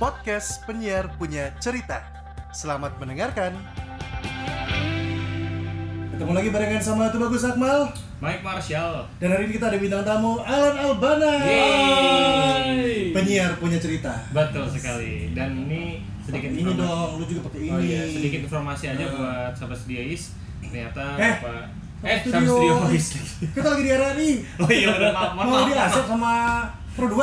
podcast penyiar punya cerita. Selamat mendengarkan. Ketemu lagi barengan sama Tubagus Akmal Mike Marshall. dan hari ini kita ada bintang tamu Alan Albana. Yeay. Penyiar punya cerita. Betul sekali. Dan ini sedikit ini dong, lu juga pakai ini. Oh iya, sedikit informasi aja Nah. buat sahabat Studiois. Ternyata Eh, Bapak Sama eh studio. sahabat Studiois. Kita lagi di RRI. Oh iya, maaf, Mau maaf. di asap sama Pro 2.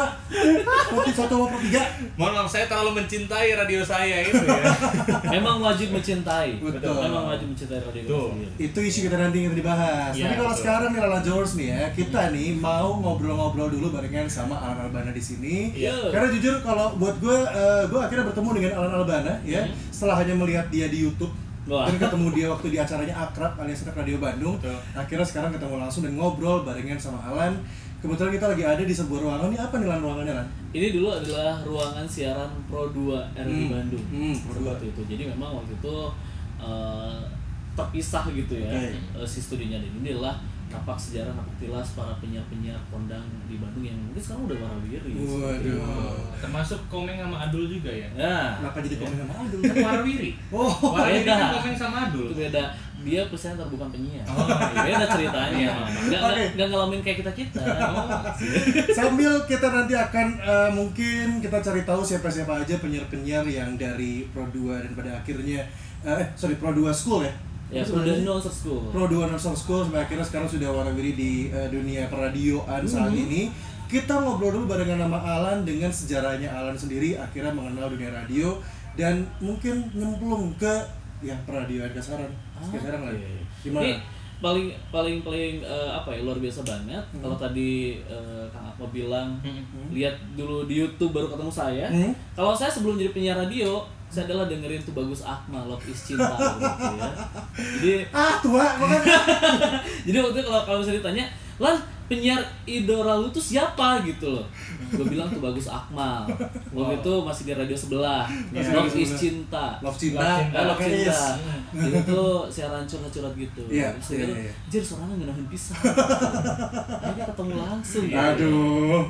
Pro 1 sama Pro 3. Mohon maaf saya terlalu mencintai radio saya itu ya. Memang wajib mencintai. Betul. Memang wajib mencintai radio kita Betul. sendiri. Itu isu kita nanti yang dibahas. Iya, Tapi kalau betul. sekarang nih Lala George nih ya, kita nih mau ngobrol-ngobrol dulu barengan sama Alan Albana di sini. Iya. Karena jujur kalau buat gue, eh, gue akhirnya bertemu dengan Alan Albana ya, setelah hanya melihat dia di YouTube. Wah. Dan ketemu dia waktu di acaranya Akrab alias Akrab Radio Bandung. Betul. Akhirnya sekarang ketemu langsung dan ngobrol barengan sama Alan. Kebetulan kita lagi ada di sebuah ruangan. Ini apa nih Lan ruangannya Lan? Ini dulu adalah ruangan siaran Pro 2 RRI Hmm. Bandung. Hmm, Pro 2. Waktu itu. Jadi memang waktu itu eh, terpisah gitu ya Oke. eh, si studionya dan ini adalah napak sejarah napak tilas para penyiar-penyiar kondang di Bandung yang mungkin sekarang udah warawiri. itu. Waduh. Termasuk Komeng sama Adul juga ya. Nah, Kenapa jadi komen sama Adul? Kan Warawiri. Oh, Warawiri beda. kan Komeng sama Adul. itu beda. Dia presenter bukan penyiar. Oh. beda ceritanya. Nggak, Oke. nggak, nggak ngalamin kayak kita kita. Sambil kita nanti akan eh, mungkin kita cari tahu siapa-siapa aja penyiar-penyiar yang dari Pro 2 dan pada akhirnya eh sorry Pro 2 School ya. Ya, Pro sebenarnya? 2 Nonsense School. Pro 2 Nonsense School sampai akhirnya sekarang sudah warawiri di eh, dunia peradioan saat ini. Kita ngobrol dulu barengan nama Alan dengan sejarahnya Alan sendiri akhirnya mengenal dunia radio dan mungkin nyemplung ke ya peradioan kasaran. Sekarang lah. Oke. Gimana? Ini paling paling paling eh, apa ya luar biasa banget. Kalau tadi eh, Kang Akmal bilang Hmm. lihat dulu di YouTube baru ketemu saya. Hmm. Kalau saya sebelum jadi penyiar radio, saya adalah dengerin tuh bagus Akmal Love is Cinta gitu ya. Jadi Ah, tua kan. jadi waktu itu kalau kalau misalnya ditanya, "Lan, penyiar idola lu tuh siapa?" gitu loh. Gue bilang tuh bagus Akmal. Waktu itu masih di radio sebelah. Masih Love is. Cinta. Love cinta, Love cinta. Eh, Love Cinta. yes. Itu tuh siaran curhat-curhat gitu. Iya, iya, gitu, iya. Jir suaranya ngenahin pisah. Akhirnya ketemu langsung. ya. Aduh,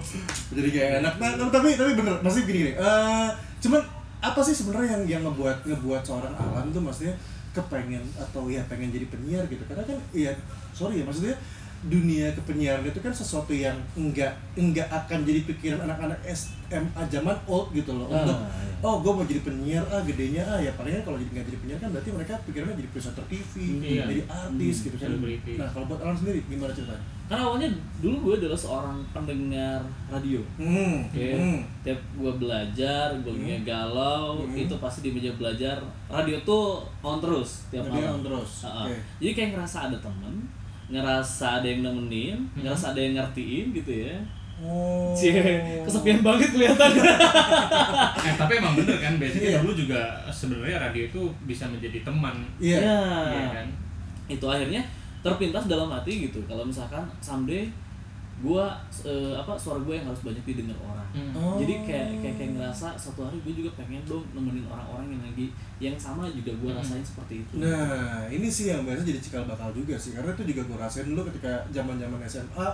jadi kayak enak. Nah, tapi tapi bener, maksudnya gini gini. eh, cuman apa sih sebenarnya yang yang ngebuat ngebuat seorang Alan tuh maksudnya kepengen atau ya pengen jadi penyiar gitu? Karena kan iya, sorry ya maksudnya dunia kepenyiaran itu kan sesuatu yang enggak enggak akan jadi pikiran anak-anak SMA zaman old gitu loh. Ah, Untuk iya. oh gue mau jadi penyiar ah gedenya ah ya palingan kalau jadi nggak jadi penyiar kan berarti mereka pikirannya jadi presenter TV, Iya. jadi artis Hmm, gitu kan. Nah kalau buat Alan sendiri gimana ceritanya? Karena awalnya dulu gue adalah seorang pendengar radio. Hmm, Oke, hmm. tiap gue belajar, gue lagi galau, Hmm. itu pasti di meja belajar. Radio tuh on terus tiap Radio malam. on terus, Ha-ha. oke. Jadi kayak ngerasa ada temen, ngerasa ada yang nemenin, ngerasa ada yang ngertiin gitu ya. Oh. Cie, kesepian banget kelihatannya. Eh, tapi emang bener kan biasanya Iya. dulu juga sebenarnya radio itu bisa menjadi teman. Iya. Ya. Iya kan? Itu akhirnya terpintas dalam hati gitu. Kalau misalkan someday gua eh, apa suara gue yang harus banyak didengar orang. Oh. Jadi kayak, kayak kayak ngerasa suatu hari gue juga pengen dong nemenin orang-orang yang lagi yang sama juga gue rasain seperti itu. Nah, ini sih yang biasa jadi cikal bakal juga sih. Karena itu juga gue rasain dulu ketika zaman-zaman SMA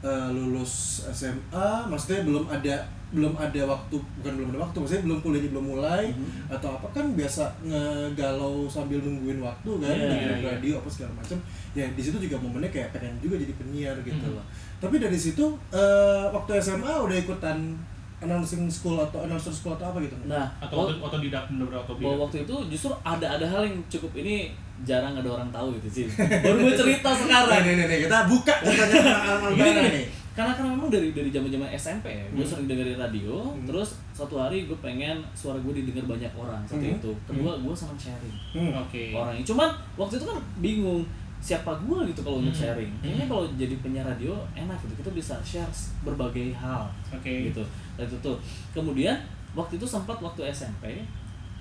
eh, lulus SMA, maksudnya belum ada belum ada waktu, bukan belum ada waktu, maksudnya belum kuliahnya belum mulai Mhm. atau apa kan biasa ngegalau sambil nungguin waktu kan, Iya, dengerin iya. radio apa segala macam. Ya di situ juga momennya kayak pengen juga jadi penyiar gitu Mhm. loh. Tapi dari situ eh, waktu SMA udah ikutan announcing school atau announcer school atau apa gitu? Nah, Atau auto, otodidak bener-bener bahwa otodidak. waktu itu justru ada ada hal yang cukup ini jarang ada orang tahu gitu sih. Baru gue cerita sekarang. Nih, nih, nih, kita buka ceritanya Gini, gini. nih. Karena karena memang dari dari zaman zaman SMP ya, gue Hmm. sering dengerin radio. Hmm. Terus suatu hari gue pengen suara gue didengar banyak orang seperti Hmm. itu. Kedua, gue senang sharing Hmm. Oke. orangnya. Cuman waktu itu kan bingung siapa gue gitu kalau untuk Hmm. sharing. Kayaknya Hmm. kalau jadi penyiar radio enak gitu. Kita bisa share berbagai hal Oke. gitu. Itu tuh. Kemudian waktu itu sempat waktu SMP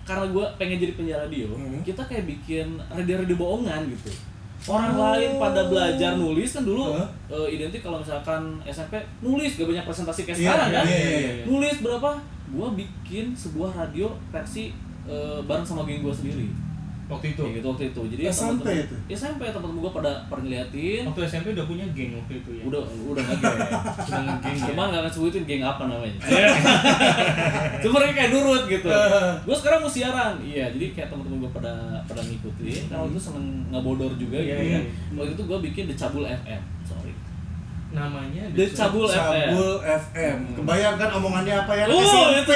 karena gue pengen jadi penyiar radio, Hmm. kita kayak bikin radio-radio bohongan gitu. Orang Oh. lain pada belajar nulis kan dulu Hah? eh, identik kalau misalkan SMP nulis gak banyak presentasi kayak Iya, sekarang kan. iya, iya, iya. Nulis berapa? Gua bikin sebuah radio versi eh, bareng sama geng gua sendiri. Waktu itu. Kayak gitu waktu itu. Jadi SMP teman-teman- itu? SMP teman-teman gue pada pada ngeliatin. Waktu SMP udah punya geng waktu itu ya. Udah udah nggak geng. Udah ngegeng ya. Cuma nggak sebutin geng apa namanya. Cuma mereka kayak nurut gitu. gue sekarang mau siaran. Iya, jadi kayak teman-teman gue pada pada ngikutin. Kalau itu seneng ngebodor juga Iya, gitu iya. kan. Waktu itu gue bikin The Cabul FM. Sorry. namanya The Cabul FM. Sabul FM. Kebayangkan omongannya apa ya? Oh, SMP.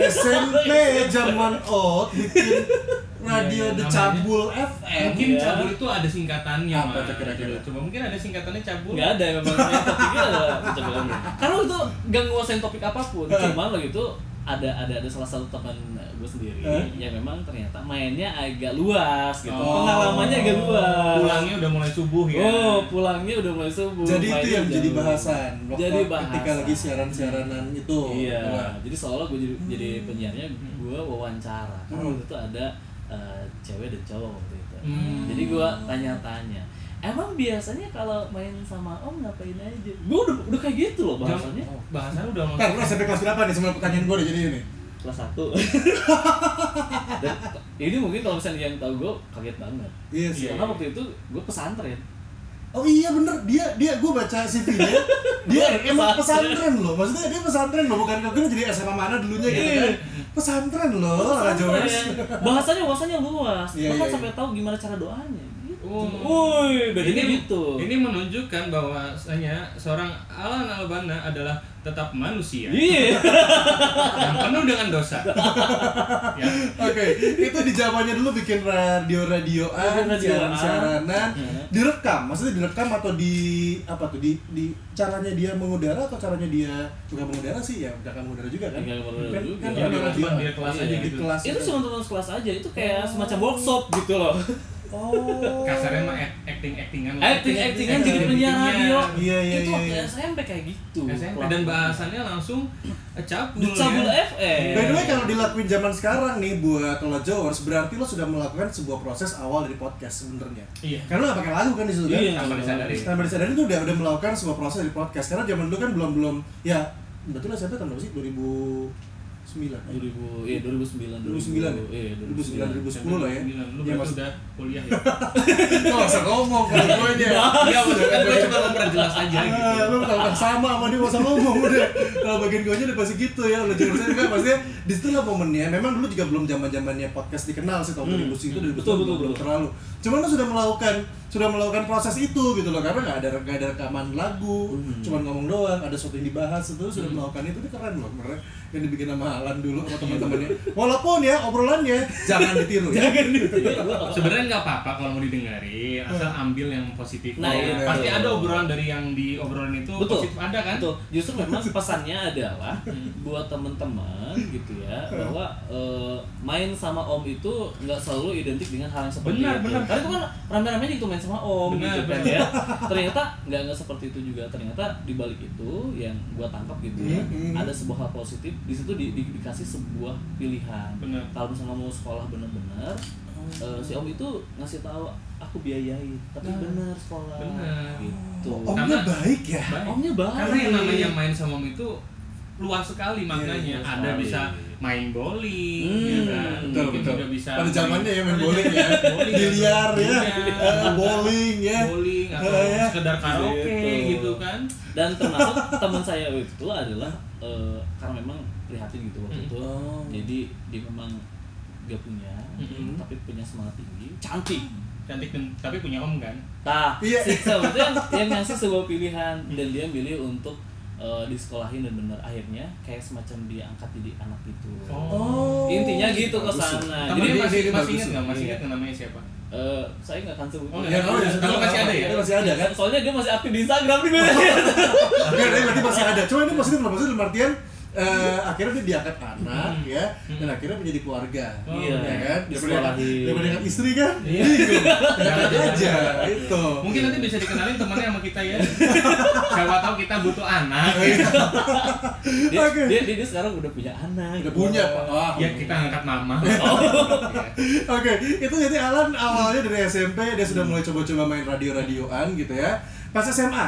SMP zaman old bikin radio Iya, The namanya. Cabul FM. Mungkin Iya. cabul itu ada singkatannya Apa tuh kira-kira? Coba mungkin ada singkatannya cabul. Nggak ada memang topiknya adalah The Cabul. Karena itu gak nguasain topik apa pun. Cuman lagi itu ada ada ada salah satu teman gue sendiri Eh? yang memang ternyata mainnya agak luas gitu. Oh. Pengalamannya agak luas. Pulangnya udah mulai subuh ya. Oh, pulangnya udah mulai subuh. Jadi itu yang jadi bahasan waktu Jadi ketika bahasan. lagi siaran-siaranan itu. Iya. Wah. Jadi seolah gue jadi jadi penyiarnya gue wawancara. Karena Hmm. waktu itu ada eh, cewek dan cowok waktu itu. Hmm. Jadi gue tanya-tanya. Emang biasanya kalau main sama om ngapain aja? Gue udah udah kayak gitu loh bahasanya. Jam- bahasanya udah Ntar lu SMP kelas berapa nih? Semua pertanyaan gue udah jadi ini. Kelas 1 Dan ini mungkin kalau misalnya yang tahu gue kaget banget. Iya sih. Karena waktu itu gue pesantren. Oh iya bener, dia dia gue baca CV-nya, dia emang pesantren. loh, maksudnya dia pesantren loh, bukan kira jadi SMA mana dulunya gitu Iya. kan? Pesantren loh, Raja. Pesantren. Bahasanya bahasanya luas. Iya, Bahkan iya, sampai tahu gimana cara doanya. Woi, ini gitu. Ini menunjukkan bahwasanya seorang Alan Albana adalah tetap manusia Iya. yang penuh dengan dosa. ya. Oke, itu di zamannya dulu bikin radio-radioan, siaran-siaranan, Hmm. direkam, maksudnya direkam atau di apa tuh di di caranya dia mengudara atau caranya dia bukan mengudara sih ya, bukan mengudara juga kan? Nggak mengudara Kan- juga. kan Ya, radio- cuma radio- dia kelas aja di gitu. kelas itu cuma teman sekelas aja itu kayak semacam workshop gitu loh Oh. Kasarnya mah act- acting-actingan. acting actingan Iya, jadi iya, penyiar iya. radio Iya, iya, itu iya, waktu iya. SMP kayak gitu SMP dan bahasannya langsung eh, cabul. Dicabul ya. FM By the way kalau dilakuin zaman sekarang nih buat lo Jowers berarti lo sudah melakukan sebuah proses awal dari podcast sebenarnya. Iya. Karena lo gak pakai lagu kan di situ kan? Iya. Tanpa disadari. Tanpa disadari tuh udah udah melakukan sebuah proses dari podcast. Karena zaman dulu kan belum belum ya betul lah SMP tahun berapa sih? 2009. eh? 2000 iya 2009 2009 iya 2009 2010 lah ya. Lu Ya mas, udah kuliah ya. nggak usah ngomong kalau gue aja. Iya, maksudnya kan gue cuma memperjelas aja gitu. Ah, lu kalau sama sama dia nggak usah ngomong udah. Kalau bagian gue aja udah pasti gitu ya. Jangan saya juga maksudnya di situ lah momennya. Memang dulu juga belum zaman zamannya podcast dikenal sih tahun 2000 itu dari Betul, betul, belum betul. terlalu. Cuman lo sudah melakukan sudah melakukan proses itu gitu loh karena nggak ada nggak ada rekaman lagu, cuman ngomong doang, ada sesuatu yang dibahas itu sudah melakukan itu itu keren loh keren yang dibikin sama Alan dulu sama teman-temannya. Walaupun ya obrolannya jangan ditiru ya. Sebenarnya nggak apa-apa kalau mau didengarin, asal ambil yang positif. Nah, iya. pasti ada obrolan dari yang diobrolin itu Betul. positif ada kan? Betul. Justru memang pesannya adalah buat teman-teman gitu ya bahwa eh, main sama om itu nggak selalu identik dengan hal yang seperti Benar, itu. benar. Karena itu kan rame-rame gitu main sama om Benar, gitu kan benar. ya. Ternyata nggak nggak seperti itu juga. Ternyata di balik itu yang gua tangkap gitu ya Hmm, hmm. ada sebuah hal positif di situ di, di- dikasih sebuah pilihan. Kalau misalnya mau sekolah bener-bener eh, si om itu ngasih tahu aku biayai tapi Nah, bener sekolah bener. gitu. Omnya Karena- baik ya. Baik. Omnya baik. Karena yang namanya main sama om itu luas sekali maknanya. luas ada sekali. bisa main bowling, Hmm, ya kan? betul, Mungkin betul. juga bisa Pada zamannya ya main bowling ya. bowling, Biliar ya. Eh, bowling ya. bowling atau Eh, ya. sekedar karaoke Gitu. gitu kan. dan termasuk teman saya itu adalah eh, karena memang prihatin gitu waktu Mm. itu Oh. jadi dia memang gak punya Mm-mm. tapi punya semangat tinggi cantik Cantik dan tapi punya om kan. nah Iya. itu yang, yang ngasih sebuah pilihan dan dia milih untuk eh, disekolahin dan bener akhirnya kayak semacam diangkat jadi anak gitu Oh. intinya gitu ke sana jadi masih masih ingat nggak? Masih Iya. ingat namanya siapa? eh, saya nggak akan sebut Oh, Ya, kalau Tapi kalau masih ada ya? Masih ada kan? soalnya dia masih aktif di Instagram nih berarti masih ada. Cuma ini positif loh, maksudnya dalam artian eh, akhirnya dia diangkat anak Hmm. ya Hmm. dan akhirnya menjadi keluarga. Oh, Iya. Ya kan? Daripada Disekolahin. daripada angkat istri kan? Iya. Bingung. Angkat aja itu. Mungkin nanti bisa dikenalin temannya sama kita ya. Siapa tahu kita butuh anak. dia, Oke. dia, dia, dia sekarang udah punya anak Udah punya, Pak. Wah. Ya kita angkat mama. Oh. Iya. Oke, itu jadi Alan awalnya dari SMP dia sudah mulai coba-coba main radio-radioan gitu ya. Pas SMA.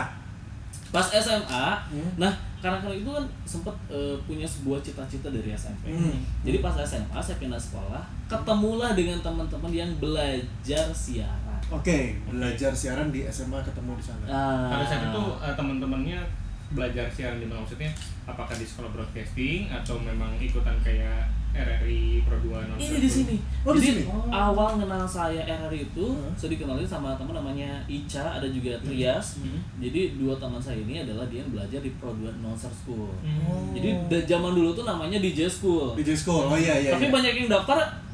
pas SMA Hmm. nah kanak-kanak itu kan sempat eh, punya sebuah cita-cita dari SMP. Hmm. Jadi pas SMA saya pindah sekolah, ketemulah dengan teman-teman yang belajar siaran. Oke, belajar siaran di SMA ketemu di sana. Pada saat itu eh, teman-temannya belajar siaran di mana maksudnya apakah di sekolah broadcasting atau memang ikutan kayak RRI Pro 2 non ini di sini. Oh, di Jadi sini? Oh. awal kenal saya RRI itu Hmm. saya dikenalin sama teman namanya Ica, ada juga Trias. Hmm. Jadi dua teman saya ini adalah dia yang belajar di Pro 2 Announcer School. Hmm. Jadi zaman dulu tuh namanya DJ School. DJ School. Oh iya iya. Tapi iya. banyak yang daftar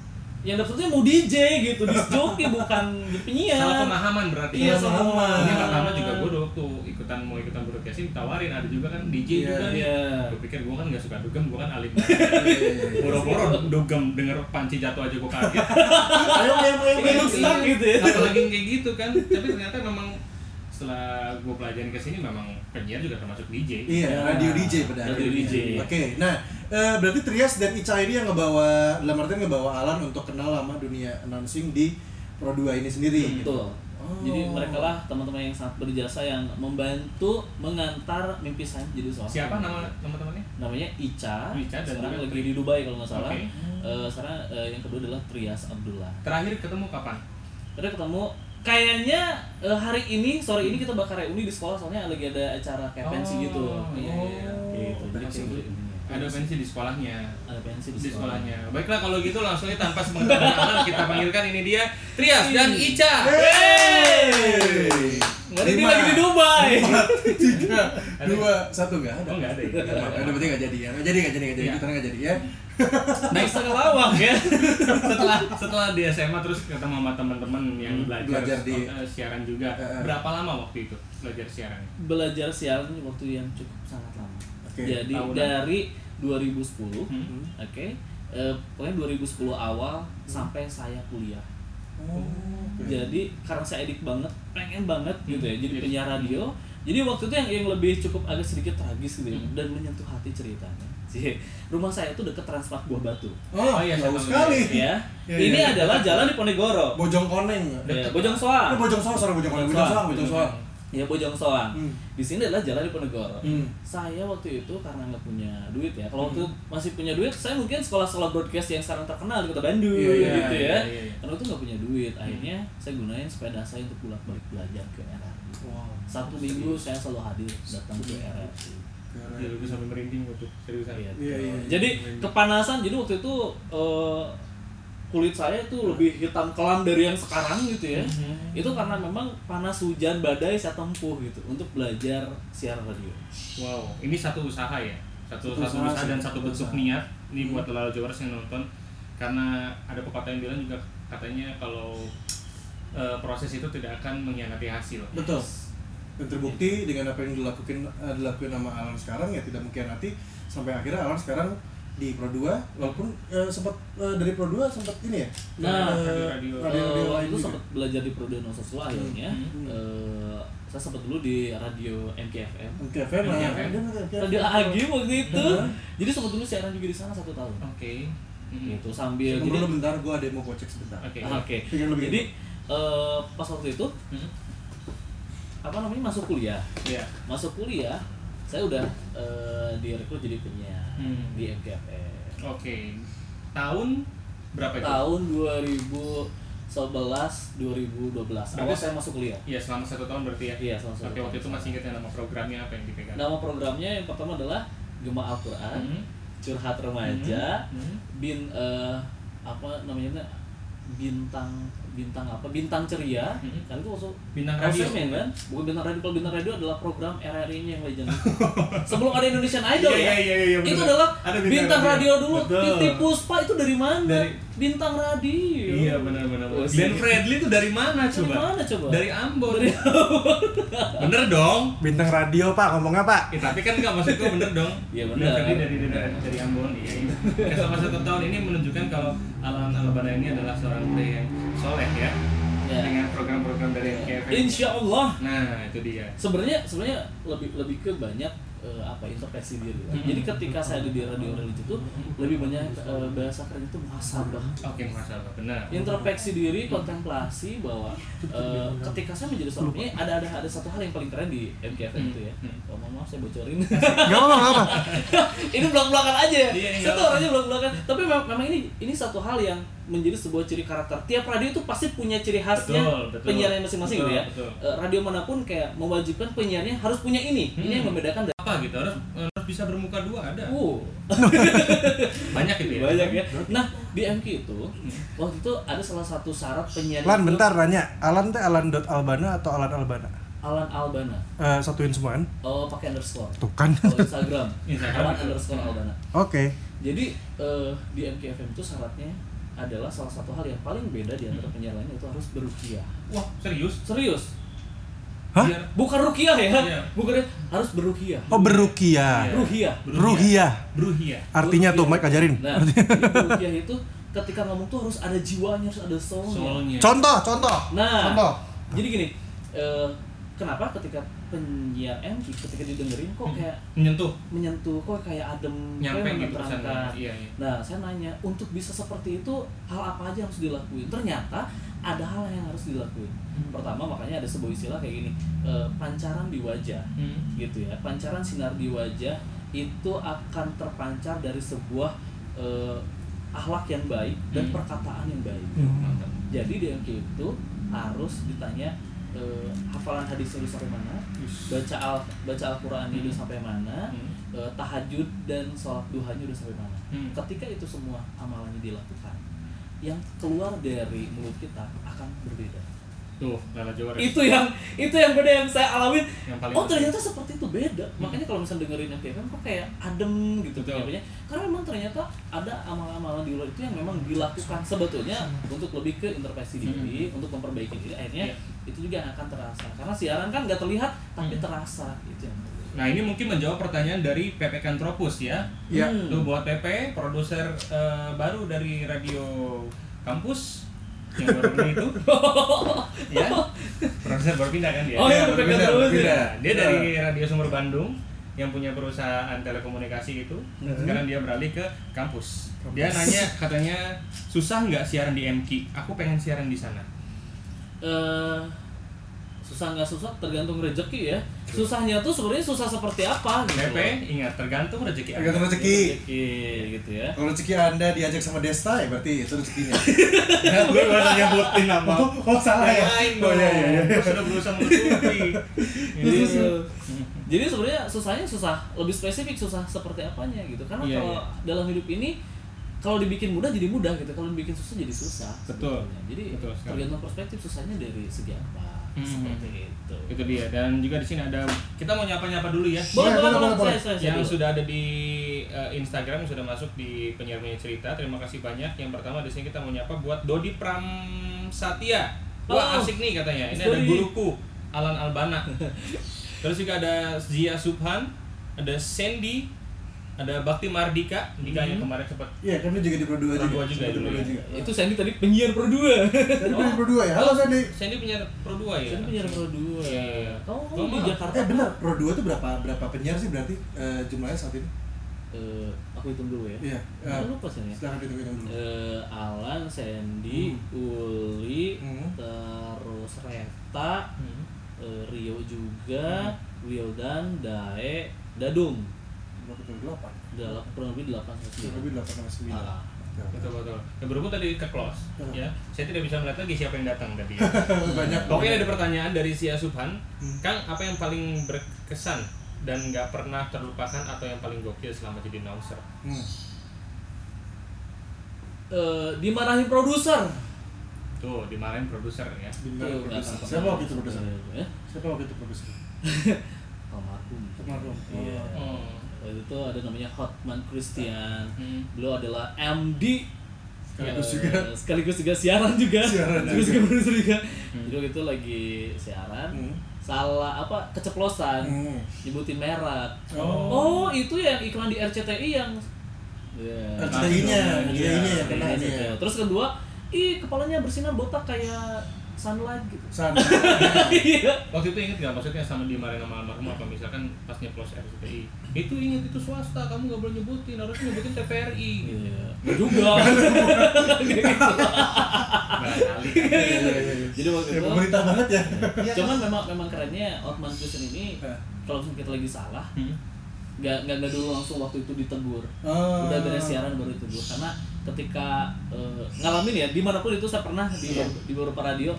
yang tuh mau DJ gitu, disc jockey bukan di penyiar. salah pemahaman berarti Iya, salah salah pemahaman. Ini pertama juga gue waktu ikutan mau ikutan broadcasting ditawarin ada juga kan DJ Iya, juga nih. iya. Gue pikir gue kan nggak suka dugem, gue kan alim. Iya, iya, iya. Boro-boro dugem denger panci jatuh aja gue kaget. Ayo ayo ayo. Ayo. stuck gitu ya. Apalagi kayak gitu kan. Tapi ternyata memang setelah gue pelajarin ke sini memang penyiar juga termasuk DJ. Iya, Ya. radio DJ pada Radio akhirnya. DJ. Oke, nah eh, berarti Trias dan Ica ini yang ngebawa, dalam artian ngebawa Alan untuk kenal sama dunia announcing di Pro 2 ini sendiri. Betul. Oh. Jadi mereka lah teman-teman yang sangat berjasa yang membantu mengantar mimpi saya jadi seorang. Siapa nama nama temannya? Namanya Ica. Ica dan sekarang lagi di Dubai kalau nggak salah. Oke. Eh, sekarang eh, yang kedua adalah Trias Abdullah. Terakhir ketemu kapan? Kita ketemu kayaknya eh, hari ini sore ini kita bakal reuni di sekolah soalnya lagi ada acara kayak pensi Oh, gitu. iya, iya. Gitu. Jadi kayak gitu. Ada pensi di sekolahnya. Ada pensi di, di sekolah. sekolahnya. Baiklah kalau gitu langsung aja tanpa Alan kita panggilkan ini dia Trias dan Ica. Hey! Ada, dia lagi di Dubai. Empat, tiga, dua, satu nggak ada. Oh nggak ada ya? Ada berarti nggak jadi ya? Nggak jadi nggak jadi nggak jadi Iya. kita nggak jadi ya. Naik setengah lawang ya. setelah setelah di SMA terus ketemu sama teman-teman yang Hmm, belajar, belajar di- eh, siaran juga. Eh, eh. Berapa lama waktu itu belajar siaran? Belajar siaran waktu yang cukup sangat lama. Oke, Jadi tahunan. dari 2010, Hmm. oke. Eh, pokoknya 2010 awal sampai saya kuliah. Oh, oke. Jadi karena saya edik banget, pengen banget gitu ya. Jadi Jadi- penyiar radio. Jadi waktu itu yang yang lebih cukup agak sedikit tragis gitu ya, Hmm. dan menyentuh hati ceritanya. Rumah saya itu deket Transmart Buah Batu. Oh, Oh, iya, jauh sekali. Ya, Iya, ini iya. adalah jalan di Ponegoro. Bojong Koneng. Ya, Bojong Oh, Soang. Bojong Soang, sorry Bojong Koneng. Bojong Soang, Bojong Soang. Ya Bojong Soang. Hmm. Di sini adalah jalan di Ponegoro. Hmm. Saya waktu itu karena nggak punya duit ya. Kalau waktu masih punya duit, saya mungkin sekolah-sekolah broadcast yang sekarang terkenal di Kota Bandung Iya, iya, gitu ya. iya, iya. Karena itu nggak punya duit, akhirnya saya gunain sepeda saya untuk bolak-balik belajar ke RRI. Wow. Satu minggu saya selalu hadir datang ke RRI. Ya, lu sampai merinding waktu seriusan. Iya, iya. Jadi kepanasan, jadi waktu itu eh, kulit saya itu lebih hitam kelam dari yang sekarang gitu ya. Mhm. Itu karena memang panas hujan badai saya tempuh gitu untuk belajar siaran radio. Wow, ini satu usaha ya, satu Satu satu, usaha usaha, dan satu bentuk usaha. niat. Ini buat Lala Jawers yang nonton, karena ada pepatah yang bilang juga katanya kalau eh, proses itu tidak akan mengkhianati hasil. Betul. Dan terbukti dengan apa yang dilakukan eh, dilakukan sama Alan sekarang ya tidak mengkhianati sampai akhirnya Alan sekarang di Pro 2 walaupun eh, sempat eh, dari Pro 2 sempat ini ya. Nah, eh, radio-radio. radio-radio Eh, lain itu sempat belajar di Prodo Nosos akhirnya. Hmm. Eh, saya sempat dulu di radio MKFM. MKFM MKFM. Radio Agi waktu itu. Jadi sempat dulu siaran juga di sana satu tahun. Oke. Mhm. Gitu sambil Tunggu jadi bentar, gua ada yang mau gocek sebentar. Oke. Ah, Oke. Lebih Jadi eh, pas waktu itu Mhm. Apa namanya masuk kuliah. Iya. Masuk kuliah saya udah eh, direkrut jadi penyiar Hmm. di MKFM. Oke. Tahun berapa itu? Tahun 2011 2012. Awal Berarti- saya masuk kuliah. Iya, selama satu tahun berarti ya. Iya, selama satu Oke, tahun. waktu itu masih ingat ya nama programnya apa yang dipegang? Nama programnya yang pertama adalah Gema Al-Quran, Mhm. Curhat Remaja, Mhm. bin eh, apa namanya bintang bintang apa bintang ceria Mhm. kan itu masuk Bintang radio. Roseman, kan bukan bintang radio kalau bintang radio adalah program RRI nya yang legend sebelum ada Indonesian Idol Iya, ya iya, iya, iya, itu bener. adalah Ada bintang, bintang radio. radio. dulu Betul. Titi Puspa itu dari mana Dari- bintang radio Iya benar-benar. Oh, Glenn. Fredly itu dari mana Dari coba? mana coba? Dari Ambon. Dari bener dong. Bintang radio Pak, ngomongnya Pak. Ya, tapi kan nggak maksud gue bener dong. Iya, bener. Fredly dari, dari dari Ambon. Iya. iya. Ya, selama satu tahun ini menunjukkan kalau Alan Alabana ini adalah seorang pria yang soleh ya. Ya. Dengan program-program dari KFM. Insya Allah Nah itu dia. sebenarnya sebenarnya lebih lebih ke banyak eh, apa introspeksi diri lah. Jadi ketika saya ada di radio religi itu lebih banyak eh, bahasa keren itu muhasabah. Oke, masalah benar. Introspeksi diri, kontemplasi bahwa eh, ketika saya menjadi seorang ini ada ada ada satu hal yang paling keren di MKFM itu ya. Hmm. Oh, mohon maaf saya bocorin. Gak apa gak apa. ini belak-belakan aja ya. Iya, saya tuh orangnya belak-belakan. Tapi memang, memang ini ini satu hal yang menjadi sebuah ciri karakter. Tiap radio itu pasti punya ciri khasnya Betul, betul. penyiarnya masing-masing gitu ya. betul. Radio mana pun kayak mewajibkan penyiarnya harus punya ini. Ini yang membedakan dari Apa gitu? Harus, harus bisa bermuka dua ada. Uh, Banyak itu ya. banyak ya. Nah, di MQ itu waktu itu ada salah satu syarat penyiar Lan itu bentar nanya, Alan teh Alan dot Albana atau Alan Albana? Alan Albana. Eh, satuin semuaan. Oh, pakai underscore. Tuh kan. Kalau Instagram, Instagram. Alan underscore Albana. Oke. Jadi eh, di MKFM itu syaratnya adalah salah satu hal yang paling beda di antara penyiar lainnya itu harus berukiah. Wah, serius? Serius, Hah? Bukan rukiah ya, Iya. bukan harus berukiah. Oh berukia. Iya. Ruhiah. Ruhiah. Bruhia. Artinya tuh Mike ajarin. Nah, jadi berukiah itu ketika ngomong tuh harus ada jiwanya, harus ada soulnya. Contoh, contoh. Nah, Contoh. jadi gini, eh, kenapa ketika penyiar MG ketika didengerin kok kayak menyentuh menyentuh kok kayak adem nyampe kayak gitu. Iya, iya. Nah, saya nanya, untuk bisa seperti itu hal apa aja yang harus dilakuin? Ternyata ada hal yang harus dilakuin. Hmm. Pertama, makanya ada sebuah istilah kayak gini, eh, pancaran di wajah, Hmm. gitu ya. Pancaran sinar di wajah itu akan terpancar dari sebuah eh, akhlak yang baik dan Hmm. perkataan yang baik. Mantap. Jadi di MQ itu harus ditanya eh, hafalan hadisnya udah sampai mana, baca al baca Al-Qur'annya udah sampai mana, Hmm. eh, tahajud dan sholat duhanya udah sampai mana. Hmm. Ketika itu semua amalannya dilakukan, yang keluar dari mulut kita akan berbeda. Tuh, Lala Itu yang itu yang beda yang saya alamin. Yang paling Oh ternyata seperti itu beda. Makanya kalau misalnya dengerin FPFM kok kayak adem gitu penyampainya. Karena memang ternyata ada amal-amalan di luar itu yang memang dilakukan sebetulnya untuk lebih ke introspeksi diri, untuk memperbaiki diri. Akhirnya Iya. itu juga yang akan terasa. Karena siaran kan nggak terlihat tapi Hmm. terasa itu yang berbeda. Nah ini mungkin menjawab pertanyaan dari PP Kantropus ya. Ya. Hmm. Tuh buat PP, produser eh, baru dari radio kampus yang baru ini itu, ya. Produser baru pindah kan dia. Oh, iya, Ya, benar, terus ya. Dia dari Radio Sumber Bandung yang punya perusahaan telekomunikasi itu. Sekarang dia beralih ke kampus. Dia nanya katanya susah nggak siaran di MK? Aku pengen siaran di sana. eh susah nggak susah tergantung rezeki ya susahnya tuh sebenarnya susah seperti apa gitu PP ingat tergantung rezeki. Anda. Tergantung rezeki. rezeki gitu ya Kalau rezeki Anda diajak sama Desta ya berarti itu rezekinya. Gue gak usah nyebutin nama. Oh, oh, salah ya? Oh, iya, iya, iya. Gue sudah berusaha menutupi. Jadi, Ini. jadi sebenarnya susahnya susah lebih spesifik susah seperti apanya gitu karena Iya, kalau iya. dalam hidup ini kalau dibikin mudah jadi mudah gitu kalau dibikin susah jadi susah Betul. sebetulnya. jadi Betul sekali. tergantung perspektif susahnya dari segi apa Hmm. seperti itu. Itu dia. Dan juga di sini ada kita mau nyapa-nyapa dulu ya. boleh yang sudah ada di eh, Instagram yang sudah masuk di penyiar cerita. Terima kasih banyak. Yang pertama di sini kita mau nyapa buat Dodi Pram Satya wah Halo. asik nih katanya. Ini Mas ada guruku Alan Albana. Terus juga ada Zia Subhan ada Sandy ada Bakti Mardika Dika yang Hmm. kemarin sempat Iya, kan dia juga di Pro 2 Pro juga. dua juga Pro ya. 2 juga. itu Sandy tadi penyiar Pro 2 Tadi dia di Pro 2 ya. Halo Sandy. Sandy punya Pro 2 ya Sandy penyiar Pro 2 Iya, iya. kamu kamu di Jakarta Eh benar, Pro 2 itu berapa berapa penyiar sih berarti eh, jumlahnya saat ini? Eh, aku hitung dulu ya Iya. Aku Eh, lupa sih ya Silakan hitung-hitung dulu. eh Alan, Sandy, Hmm. Uli, Hmm. terus Reta, Hmm. eh, Rio juga, Wildan, Dae, Dadung. Berapa itu? 8. Dalam kurang lebih 8 sampai Kurang 9. lebih 8 sama 9. Ah. Oke. betul betul yang berhubung tadi ke close Hmm. ya saya tidak bisa melihat lagi siapa yang datang tadi ya. Banyak. Pokoknya ada pertanyaan dari Sia Subhan, Hmm. Kang apa yang paling berkesan dan nggak pernah terlupakan atau yang paling gokil selama jadi announcer? Hmm. Eh, dimarahin produser. Tuh dimarahin produser ya. Benar, Tuh, produser. nggak Siapa tahu. waktu itu produser? Ya, Siapa waktu itu produser? almarhum. Almarhum. Iya. Oh. Waktu itu ada namanya Hotman Christian. Hmm. Beliau adalah MD Sekaligus Eh, juga. sekaligus juga siaran juga Siaran sekaligus juga. juga juga Hmm. jadi waktu itu lagi siaran Hmm. salah apa keceplosan Hmm. nyebutin merek Oh. oh itu yang iklan di RCTI yang ya RCTI-nya, Iya. RCTI-nya yang kena nih ya. terus kedua ih kepalanya bersinar botak kayak sunlight gitu Sana. iya waktu itu inget nggak maksudnya sama di sama almarhum apa misalkan pas nyeplos RCTI itu inget itu swasta kamu nggak boleh nyebutin harus nyebutin TVRI iya juga gitu. Iya, iya, iya, iya. jadi waktu Ya, itu pemerintah banget ya. cuman memang memang kerennya Otman Christian ini kalau misalnya kita lagi salah Hmm. nggak nggak dulu langsung waktu itu ditegur Oh. udah beres siaran baru ditegur karena ketika eh, ngalamin ya di mana pun itu saya pernah di Iya. di beberapa radio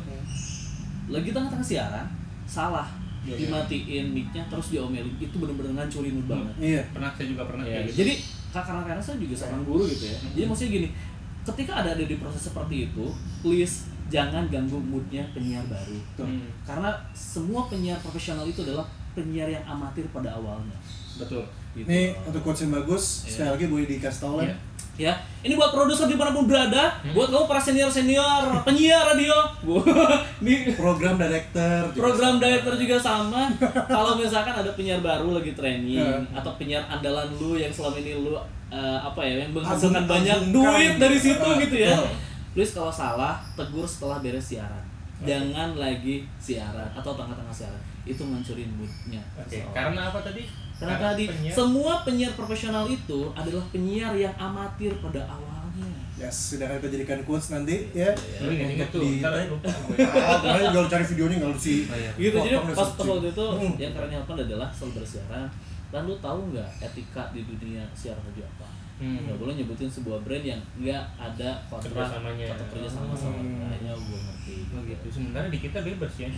lagi tengah-tengah siaran salah Iya, iya. dimatiin mic-nya terus diomelin itu bener-bener ngancurin mood banget Iya. pernah saya juga pernah Ya, kayak gitu. jadi ka- karena karena saya juga seorang guru gitu ya. Jadi maksudnya gini, ketika ada ada di proses seperti itu, please jangan ganggu moodnya penyiar baru. Tuh. Hmm, Karena semua penyiar profesional itu adalah penyiar yang amatir pada awalnya. betul Gitu. Ini untuk quotes yang bagus, Iya. sekali lagi boleh dikasih tau lah. Iya. Ya, ini buat produser di mana pun berada, buat kamu para senior senior penyiar radio, Bu. ini Program director. juga program sama. director juga sama. Kalau misalkan ada penyiar baru lagi training Iya. atau penyiar andalan lu yang selama ini lu eh, apa ya yang menghasilkan banyak duit gitu. dari situ Ah, gitu ya. betul. Please kalau salah tegur setelah beres siaran. Jangan lagi siaran atau tengah-tengah siaran. Itu ngancurin moodnya. oke seseorang. karena apa tadi Karena tadi penyiar- semua penyiar profesional itu adalah penyiar yang amatir pada awalnya. Yes, sudah akan kita jadikan quotes nanti ya. lu inget inget tuh Untuk di- ntar lupa gue. Ah, kemarin kalau cari videonya nggak Oh, iya. gitu jadi pas, waktu itu Hmm. yang kerennya apa adalah soal bersiaran dan lu tahu nggak etika di dunia siaran radio apa Hmm. nggak boleh nyebutin sebuah brand yang nggak ada kontrak Kerjasamanya. atau kerja sama sama Hmm. kayaknya gue ngerti Oh gitu sebenarnya di kita bebas ya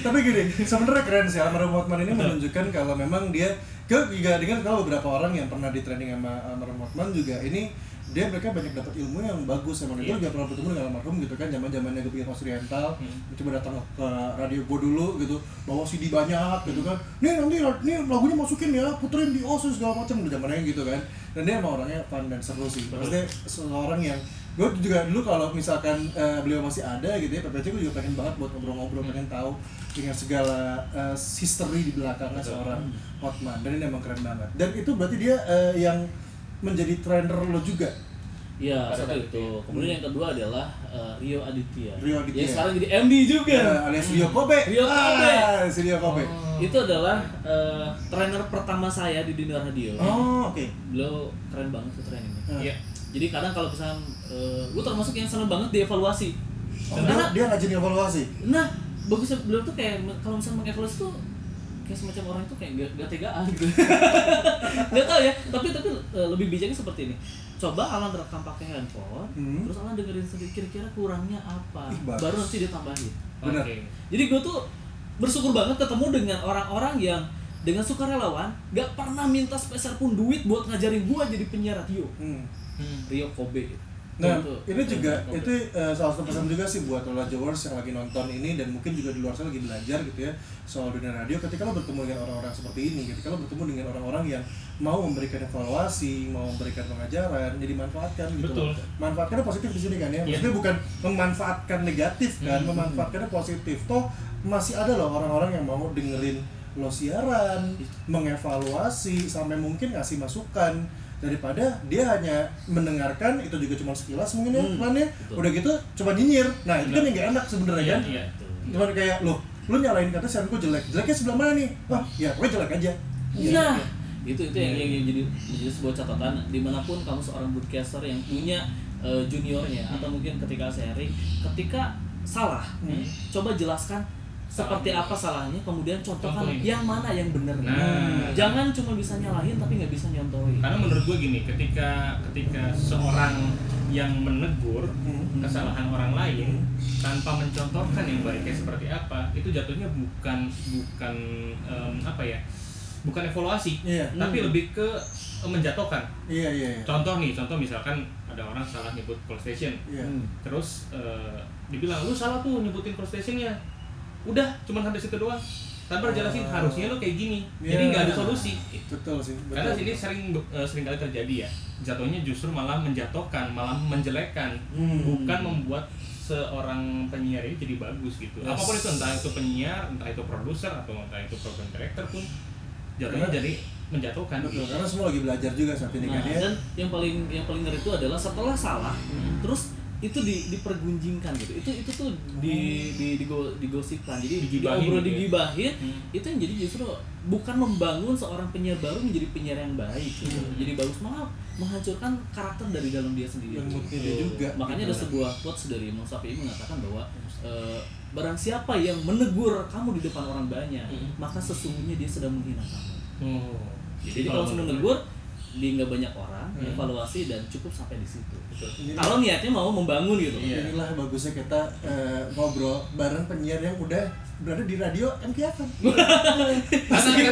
Tapi gini, sebenarnya keren sih Almarhum Hotman ini menunjukkan kalau memang dia ke juga dengar kalau beberapa orang yang pernah di training sama Almarhum Hotman juga ini dia mereka banyak dapat ilmu yang bagus sama Iya. itu juga pernah bertemu dengan almarhum gitu kan zaman zamannya gue bikin Oriental Hmm. coba datang ke radio gue dulu gitu bawa CD banyak gitu kan. Nih nanti nih lagunya masukin ya puterin di osus segala macam udah zamannya gitu kan. Dan dia emang orangnya fun dan seru sih. Maksudnya seorang yang gue juga dulu kalau misalkan eh, beliau masih ada gitu ya PPC gue juga pengen banget buat ngobrol-ngobrol pengen tahu dengan segala eh, history di belakangnya seorang Hotman. Dan ini emang keren banget. Dan itu berarti dia eh, yang menjadi trainer lo juga Iya, satu itu. itu. Kemudian yang kedua adalah eh, Rio Aditya. Rio Aditya. Yang sekarang jadi MD juga. ya, alias Rio Kobe Rio Kobe. ah, si Rio Kobe Oh. Itu adalah eh, trainer pertama saya di dunia radio. oh oke Beliau keren banget tuh trainingnya. Iya. Jadi kadang kalau misalnya uh, gue termasuk yang seneng banget dievaluasi. oh, dia, dia rajin evaluasi Nah, bagusnya beliau tuh kayak kalau misalnya mengevaluasi tuh kayak semacam orang itu kayak gak, gak tegaan gitu. gak tau ya, tapi tapi uh, lebih bijaknya seperti ini. Coba Alan rekam pakai handphone, Hmm. terus Alan dengerin sendiri kira-kira kurangnya apa, Ih, baru nanti dia tambahin. Benar. Oke. Jadi gue tuh bersyukur banget ketemu dengan orang-orang yang dengan sukarelawan gak pernah minta sepeser pun duit buat ngajarin gue jadi penyiar radio. hmm. Hmm. Rio Kobe. gitu. Nah, tuh, ini juga itu eh, salah satu pesan juga sih buat Lola Jowers yang lagi nonton ini dan mungkin juga di luar sana lagi belajar gitu ya soal dunia radio. Ketika lo bertemu dengan orang-orang seperti ini, ketika lo bertemu dengan orang-orang yang mau memberikan evaluasi, mau memberikan pengajaran, jadi manfaatkan gitu. Betul. Manfaatkannya positif di sini kan ya. Iya. Maksudnya bukan memanfaatkan negatif kan, Hmm. memanfaatkannya positif. Toh masih ada loh orang-orang yang mau dengerin lo siaran, mengevaluasi sampai mungkin ngasih masukan daripada dia hanya mendengarkan itu juga cuma sekilas mungkin ya Hmm, plannya betul. udah gitu cuma nyinyir. Nah itu kan yang gak enak sebenarnya Iya, kan? iya. cuman kayak lo lu nyalain kata siaran gue jelek. Jeleknya sebelah mana nih? Wah ya gue jelek aja. Nah, itu itu yang, yang, yang jadi menjadi sebuah catatan. Di mana pun kamu seorang broadcaster yang punya eh, juniornya atau mungkin ketika sharing, ketika salah, Hmm. coba jelaskan seperti apa salahnya, kemudian contohkan Contohin. yang mana yang benar. Nah. Jangan cuma bisa nyalahin tapi nggak bisa nyontohin. Karena menurut gue gini, ketika ketika seorang yang menegur Hmm. kesalahan orang lain tanpa mencontohkan yang baiknya seperti apa, itu jatuhnya bukan bukan em, apa ya, bukan evaluasi, iya tapi Hmm. lebih ke menjatuhkan. iya iya iya. Contoh nih, contoh misalkan ada orang salah nyebut call station. Hmm. terus eh, dibilang lu salah tuh nyebutin call stationnya, udah cuman sampai situ doang, tanpa jelasin Oh. harusnya lu kayak gini, Iya. jadi nggak ada solusi. betul sih betul. Karena ini sering eh, sering kali terjadi ya. Jatuhnya justru malah menjatuhkan, malah menjelekkan, Hmm. bukan membuat seorang penyiar ini jadi bagus gitu. Yes. Apa pun itu entah itu penyiar, entah itu produser atau entah itu program director pun jatuhnya Karena- jadi menjatuhkan betul gitu. karena semua lagi belajar juga saat ini Nah, kan ya dan yang paling yang paling ngeri itu adalah setelah salah, Hmm. terus itu di dipergunjingkan gitu itu itu tuh di di digo- digosipkan jadi Digibahin diobrol gitu ya? digibahin Hmm. itu yang jadi justru bukan membangun seorang penyiar baru menjadi penyiar yang baik gitu. Hmm. jadi bagus malah menghancurkan karakter dari dalam dia sendiri moodnya dia juga. makanya ada sebuah quotes dari Imam Syafi'i mengatakan bahwa eh, barang siapa yang menegur kamu di depan orang banyak Hmm. maka sesungguhnya dia sedang menghina kamu Oh. jadi kalau sudah menegur di nggak banyak orang Hmm. evaluasi dan cukup sampai di situ kalau niatnya mau membangun gitu Iya. Inilah bagusnya kita eh, ngobrol bareng penyiar yang udah berada di radio MKFM. Karena,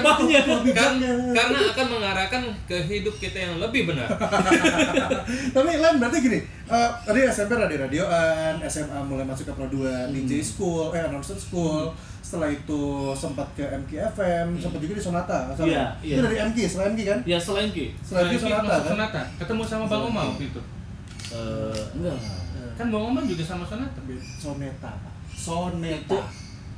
Banyak. kan- karena akan mengarahkan ke hidup kita yang lebih benar. Tapi Len berarti gini, eh, tadi SMP radio radioan, SMA mulai masuk ke Pro 2 DJ school, eh announcer school. Setelah itu sempat ke MKFM, sempat juga di Sonata. Iya, iya. Itu dari MK, setelah MK kan? ya selain Ki Setelah itu Nah, Sonata kan? Sonata. Ketemu sama Bang Oma waktu itu. eh enggak Kan Bang Oma juga sama Sonata. Soneta. Soneta.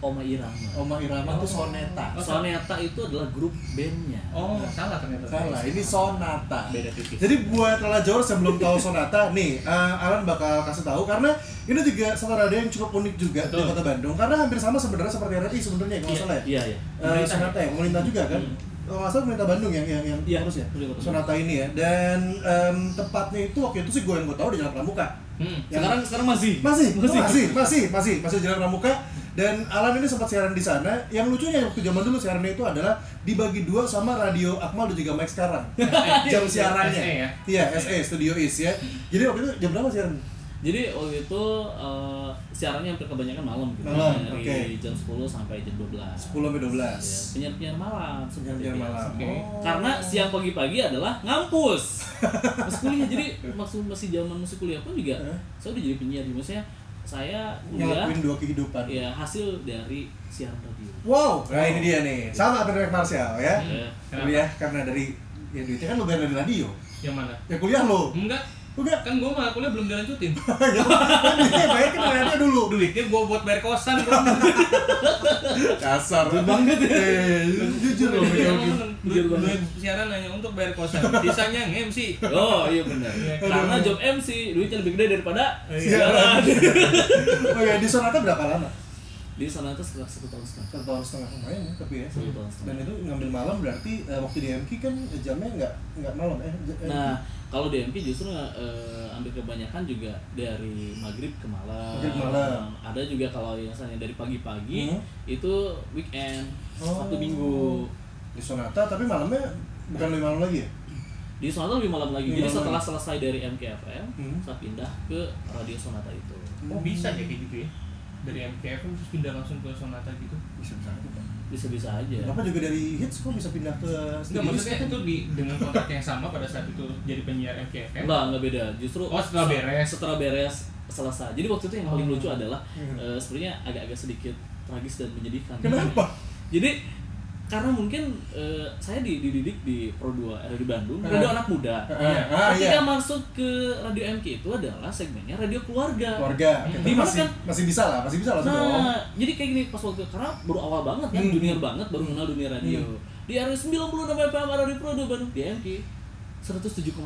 Oma Irama Oma Irama itu Soneta. Oh, Soneta itu adalah grup bandnya Oh, salah ternyata. Salah, ini Sonata. beda tipis Jadi buat Rala Jor yang belum tahu Sonata, nih eh, Alan bakal kasih tahu karena ini juga satu yang cukup unik juga di Betul. Kota Bandung karena hampir sama sebenarnya seperti RRI sebenarnya kalau nggak salah ya. iya iya Eh, Sonata ya, pemerintah juga kan. Hmm. Kalau nggak salah pemerintah Bandung yang yang yang Iya, ya. pemerintah. Sonata ini ya. Dan em, tempatnya itu waktu itu sih gue yang gue tahu di Jalan Pramuka. Hmm. Yang- sekarang sekarang masih masih, masih masih, masih, masih, masih, di Jalan Pramuka. Dan Alan ini sempat siaran di sana. Yang lucunya waktu zaman dulu siarannya itu adalah dibagi dua sama radio Akmal dan juga Mike sekarang. Jam siarannya. SE ya? Iya, SE Studio Is ya. Jadi waktu itu jam berapa siaran? Jadi waktu itu eh, siarannya hampir kebanyakan malam gitu Malam, dari oke. jam 10 sampai jam 12 10 sampai 12. Ya, penyiar-penyiar malam seperti Penyiar biasa. malam. Oke. Oh. karena siang pagi-pagi adalah ngampus masih kuliah jadi maksud masih zaman masih kuliah pun juga Hah? saya udah jadi penyiar di maksudnya saya kuliah ngelakuin dua kehidupan. ya hasil dari siaran radio Wow, nah ini dia nih. Sama apa dengan Martial ya. Ya. Kenapa? Kuliah karena dari ya duitnya kan lo bayar dari radio. Yang mana? Ya kuliah lo. Enggak. Enggak. Kan gua mah kuliah belum dilanjutin. ya, kan bayar kan radio dulu. Duitnya gua buat bayar kosan. gua. Kasar banget ya. Eh, jujur loh. Duit, siaran hanya untuk bayar kosan. Sisanya nge-MC. Oh iya benar. Karena job MC duitnya lebih gede daripada Siaran. siaran. Oh ya, di Sonata berapa lama? Di sana itu setelah satu tahun setengah. Satu tahun setengah lumayan ya, tapi ya. Satu tahun setengah. Dan itu ngambil malam berarti eh, waktu di MK kan jamnya nggak nggak malam eh. eh, Nah, kalau di MK justru eh, ambil kebanyakan juga dari maghrib ke malam. Maghrib ke malam. Ada juga kalau yang misalnya dari pagi-pagi Hmm. itu weekend, Oh. Sabtu Minggu. di Sonata tapi malamnya bukan lebih malam lagi ya? Di Sonata lebih malam lagi. Lebih Jadi malam setelah lagi. selesai dari MKFM, Hmm. saya pindah ke Radio Sonata itu. Oh bisa ya kayak gitu ya? Dari MKFM terus pindah langsung ke Sonata gitu? Bisa bisa. Bisa-bisa aja. Bapak juga dari hits kok bisa pindah ke Enggak maksudnya kan? itu di dengan kontrak yang sama pada saat itu jadi penyiar MKFM. Enggak, enggak beda. Justru Oh, setelah se- beres. Setelah beres selesai. Jadi waktu itu yang paling Oh. lucu adalah Hmm. eh, sebenarnya agak-agak sedikit tragis dan menyedihkan. Kenapa? Jadi karena mungkin eh, saya di- dididik di Pro 2 Radio Bandung, Ah. radio anak muda. Ah, ah, Ketika iya. masuk ke Radio MK itu adalah segmennya radio keluarga. Keluarga, kita Di mana masih kan? masih bisa lah, masih bisa lah dong. Nah, jadi kayak gini pas waktu karena baru awal banget kan, Hmm. junior banget, baru kenal dunia radio. Hmm. Di area 96 FM Radio Pro 2 Bandung di MK 107,9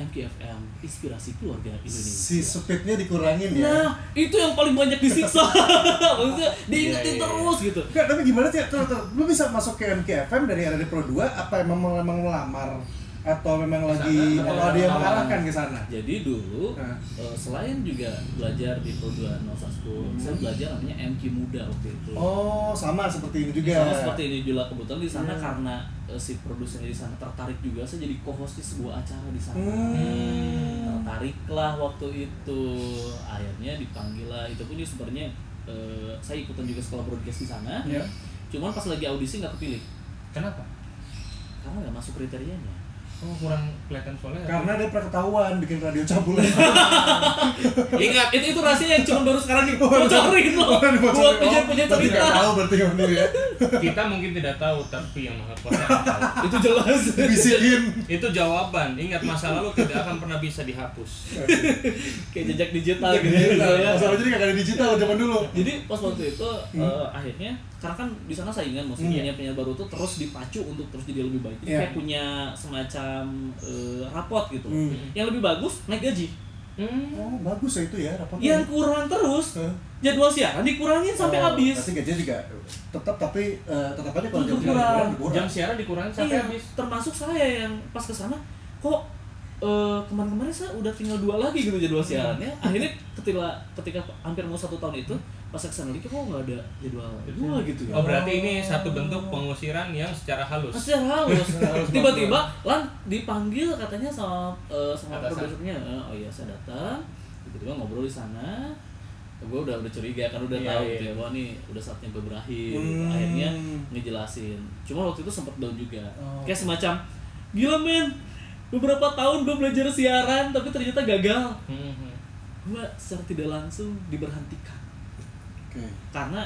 MKFM Inspirasi Keluarga Indonesia. Si speednya dikurangin ya. Nah, itu yang paling banyak disiksa. Maksudnya diingetin Iya, iya, terus gitu. Enggak, tapi gimana sih? Terus, terus, lu bisa masuk ke MKFM dari RRD Pro 2 apa emang memang melamar atau memang lagi atau ada yang mengarahkan ke sana? Jadi dulu Nah. eh, selain juga belajar di Pro 2 Nusa School, saya belajar namanya MK Muda waktu itu. Oh, sama seperti ini juga. Sama seperti ini juga kebetulan di sana Hmm. karena eh, si produsernya di sana tertarik juga saya jadi co-host di sebuah acara di sana. Hmm. Tertariklah waktu itu. Akhirnya dipanggil lah. Itu pun dia sebenarnya eh, saya ikutan juga sekolah broadcast di sana. Ya. Cuman pas lagi audisi nggak kepilih Kenapa? karena nggak masuk kriterianya. Oh kurang kelihatan soalnya. Karena dia pernah ketahuan bikin radio cabul. Ingat itu itu rahasia yang cuma baru sekarang nih Oh, baru- bocorin loh. Oh, dibocorin. Buat Oh, berarti cerita. nggak tahu berarti kamu ini ya. kita mungkin tidak tahu tapi yang maha kuasa tahu. Itu jelas. Dibisikin. Itu jawaban. Ingat masa lalu tidak akan pernah bisa dihapus. Kayak jejak digital gitu ya. Masalah jadi kagak ada digital zaman dulu. Jadi pas waktu itu Hmm. eh, akhirnya karena kan di sana saingan maksudnya Hmm. penyiar-penyiar baru tuh terus dipacu untuk terus jadi lebih baik. Jadi Iya. kayak punya semacam eh, rapot gitu. Hmm. Yang lebih bagus naik gaji. Hmm. Oh, bagus ya itu ya rapotnya. yang kurang terus Hah? jadwal siaran dikurangin sampai Oh, habis Berarti gajinya juga tetap tapi eh, tetap aja kalau jam siaran berkurang. Jam siaran dikurangin sampai iya, habis. termasuk saya yang pas ke sana kok eh, kemarin-kemarin saya udah tinggal dua lagi gitu jadwal siarannya. Akhirnya ketika ketika hampir mau satu tahun itu pas ke sana lagi kok nggak ada jadwal dua gitu ya. Oh berarti ini satu bentuk pengusiran yang secara halus. secara halus. Tiba-tiba lan dipanggil katanya sama eh, sama produsernya. Eh, oh iya saya datang. Tiba-tiba ngobrol di sana. Gue udah udah curiga kan udah Iya, tahu iya. gitu ya wah nih udah saatnya gue berakhir gitu. Hmm. akhirnya ngejelasin. Cuma waktu itu sempat down juga. Oh. kayak semacam gila men beberapa tahun gue belajar siaran tapi ternyata gagal Hmm, gue secara tidak langsung diberhentikan Oke. karena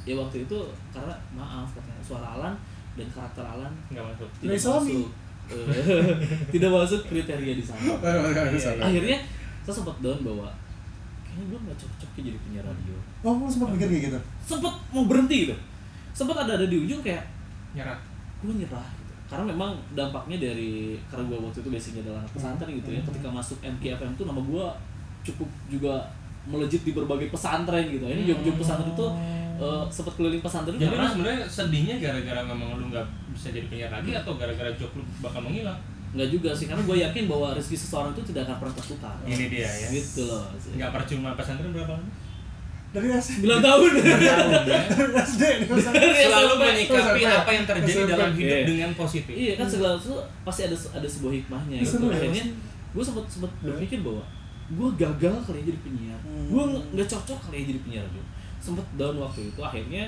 ya waktu itu karena maaf katanya suara Alan dan karakter Alan Nggak masuk. tidak suami. masuk eh, tidak masuk kriteria di sana Iya. akhirnya saya sempat down bahwa kayaknya gue nggak cocok ya jadi penyiar radio Oh, lu sempat mikir kayak gitu? sempat mau berhenti gitu sempat ada ada di ujung kayak Nyerah. gue nyerah karena memang dampaknya dari karena gue waktu itu basicnya adalah anak pesantren gitu ya ketika masuk MKFM tuh nama gue cukup juga melejit di berbagai pesantren gitu ini job-job pesantren itu eh, sempat keliling pesantren Jadi karena sebenarnya sedihnya gara-gara memang lu nggak bisa jadi penyiar lagi atau gara-gara job lu bakal menghilang? nggak juga sih karena gue yakin bahwa rezeki seseorang itu tidak akan pernah tertukar Ini dia ya. gitu loh Nggak percuma pesantren berapa lama? Dari SD. 9 tahun Tahun ya. Dari SD. Dari Selalu menyikapi apa yang terjadi SMP. dalam hidup Iya. dengan positif. iya kan segala sesuatu pasti ada ada sebuah hikmahnya gitu Seru ya, akhirnya gue sempat sempat berpikir bahwa gue gagal kali ya jadi penyiar Hmm. gue nggak cocok kali ya jadi penyiar radio sempat down waktu itu akhirnya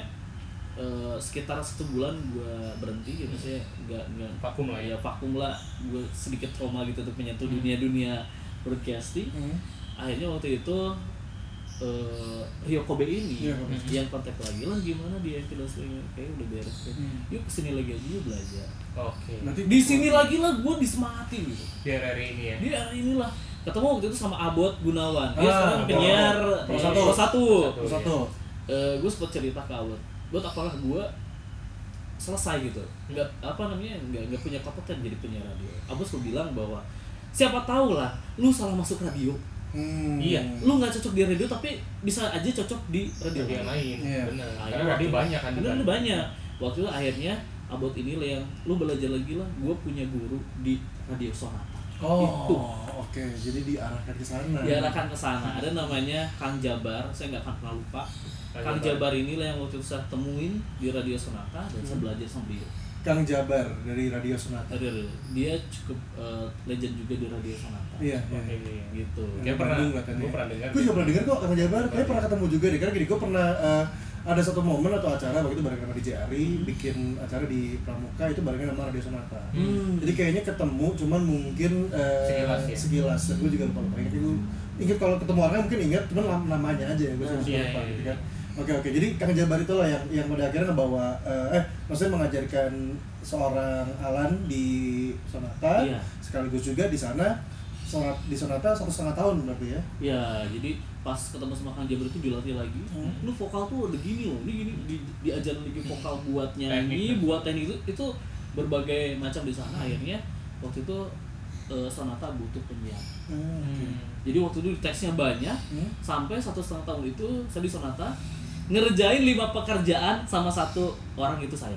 eh, sekitar satu bulan gue berhenti gitu saya nggak nggak Vakum lah ya. ya vakum lah gue sedikit trauma gitu untuk menyentuh dunia dunia broadcasting Hmm. akhirnya waktu itu eh Rio Kobe ini Iya, Kobe. yang kontak lagi lah gimana dia filosofi kayak udah beres. Hmm. yuk ke sini lagi aja yuk belajar Oke. Nanti di sini lagi lah gue disemangatin gitu Di hari ini ya. di hari inilah ketemu waktu itu sama Abot Gunawan dia Ah, sekarang Abot. penyiar Pro eh, satu. Pro satu Terus satu. gue sempat cerita ke Abot buat apakah gue selesai gitu nggak apa namanya nggak nggak punya kompeten jadi penyiar radio Abot selalu bilang bahwa siapa tahu lah lu salah masuk radio Hmm. Iya. lu nggak cocok di radio tapi bisa aja cocok di radio yang lain. Iya. Benar. Karena radio waktu- banyak kan. Karena lu banyak. Waktu itu akhirnya abot ini lah yang lu belajar lagi lah. Gue punya guru di radio Sonata. Oh, Itu oke. Jadi diarahkan ke sana. diarahkan ke sana. Ada namanya Kang Jabar. Saya nggak akan pernah lupa. Kang Jabar. Jabar ini lah yang waktu itu saya temuin di radio Sonata dan saya belajar sama beliau. Kang Jabar dari Radio Sonata. Dia cukup eh, legend juga di radio Sonata. Iya, iya. Gitu. Kayak pernah. Gue pernah dengar. Gue juga pernah dengar kok Kang Jabar. Kayak pernah ketemu juga deh. Karena gini, gue pernah eh, ada satu momen atau acara waktu itu bareng sama DJ Ari bikin acara di Pramuka itu barengan sama Radio Sonata. Hmm. Jadi kayaknya ketemu, cuman mungkin eh, Sekilas ya? Sekilas. Dan gue juga lupa lupa ingat itu. Ingat kalau ketemu orangnya mungkin ingat, cuman nam- namanya aja ya gue Ah, suka iya, lupa iya, gitu iya. kan. Oke oke, jadi Kang Jabar itulah yang yang pada akhirnya ngebawa eh, eh maksudnya mengajarkan seorang Alan di Sonata Iya. sekaligus juga di sana sonat di Sonata satu setengah tahun berarti ya. Ya, jadi pas ketemu sama Kang Jabar itu dilatih lagi. Hmm. Lu vokal tuh udah gini loh, ini gini di, diajarin lagi vokal buat nyanyi, Teknik. buat teknik itu itu berbagai macam di sana. Akhirnya waktu itu eh, Sonata butuh penyiar. Hmm. Jadi waktu itu tesnya banyak, Hmm. sampai satu setengah tahun itu saya di Sonata ngerjain lima pekerjaan sama satu orang itu saya.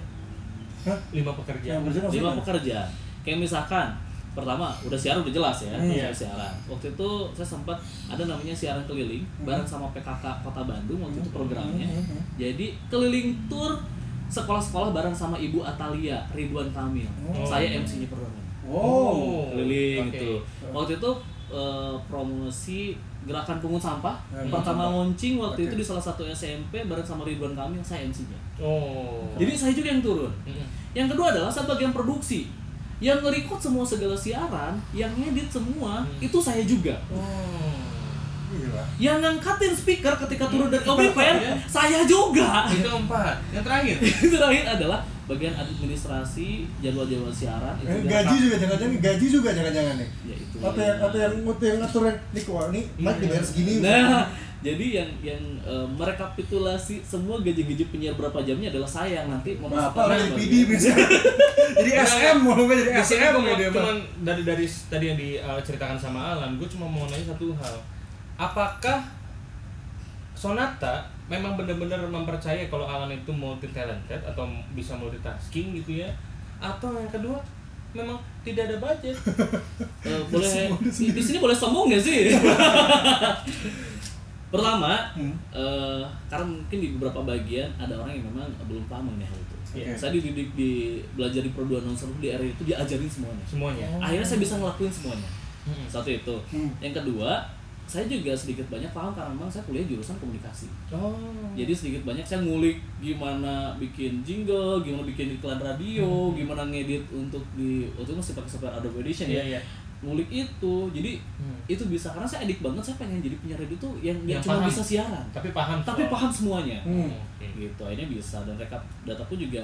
Hah? Lima pekerjaan. Maksudnya? lima pekerjaan kayak misalkan pertama udah siaran udah jelas ya Hmm. saya siaran waktu itu saya sempat ada namanya siaran keliling Hmm. bareng sama PKK Kota Bandung waktu itu programnya Hmm, hmm, hmm. jadi keliling tour sekolah-sekolah bareng sama Ibu Atalia Ridwan Kamil Oh. saya MC-nya pertama Oh. keliling Oke. gitu waktu itu eh, promosi gerakan pungut sampah Hmm. pertama launching waktu Oke. itu di salah satu SMP bareng sama Ridwan Kamil saya MC-nya Oh. jadi saya juga yang turun yang kedua adalah saya bagian produksi. Yang nge-record semua segala siaran, yang ngedit semua, Hmm. itu saya juga. Oh. Gila. yang ngangkatin speaker ketika turun dari open Iya. saya juga Itu keempat. Yang terakhir. itu terakhir adalah bagian administrasi jadwal-jadwal siaran itu Eh, gaji juga jangan-jangan gaji juga jangan-jangan nih. ya itu Atau yang atau yang atau yang ngatur yang nih kok nih Iya. dibayar segini. Nah, jadi yang yang eh, merekapitulasi semua gaji-gaji penyiar berapa jamnya adalah saya yang nanti Nah, memasukkan apa PD misalnya. jadi SM mau nggak jadi SM gua ya mau- cuman dari dari tadi yang diceritakan sama Alan, gue cuma mau nanya satu hal. Apakah Sonata memang benar-benar mempercayai kalau Alan itu multi talented atau bisa multitasking gitu ya? Atau yang kedua memang tidak ada budget? Eh, boleh di, sini boleh sombong nggak sih? Pertama, Hmm. eh, karena mungkin di beberapa bagian ada orang yang memang belum paham mengenai hal itu. Iya. Saya dididik di belajar di Pro 2 Announcer di area itu diajarin semuanya. Semuanya. Akhirnya saya bisa ngelakuin semuanya. Hmm. Satu itu. Hmm. Yang kedua, saya juga sedikit banyak paham karena memang saya kuliah jurusan komunikasi. Oh. Jadi sedikit banyak saya ngulik gimana bikin jingle, gimana bikin iklan radio, gimana ngedit untuk di waktu itu masih pakai software Adobe Audition Iya, ya. iya. Ngulik itu. Jadi Hmm. itu bisa karena saya edik banget saya pengen jadi penyiar radio tuh yang yang Yang cuma paham. bisa siaran, Tapi paham. tapi soal- paham semuanya. Hmm. Oke. Gitu. Akhirnya bisa dan rekap dataku juga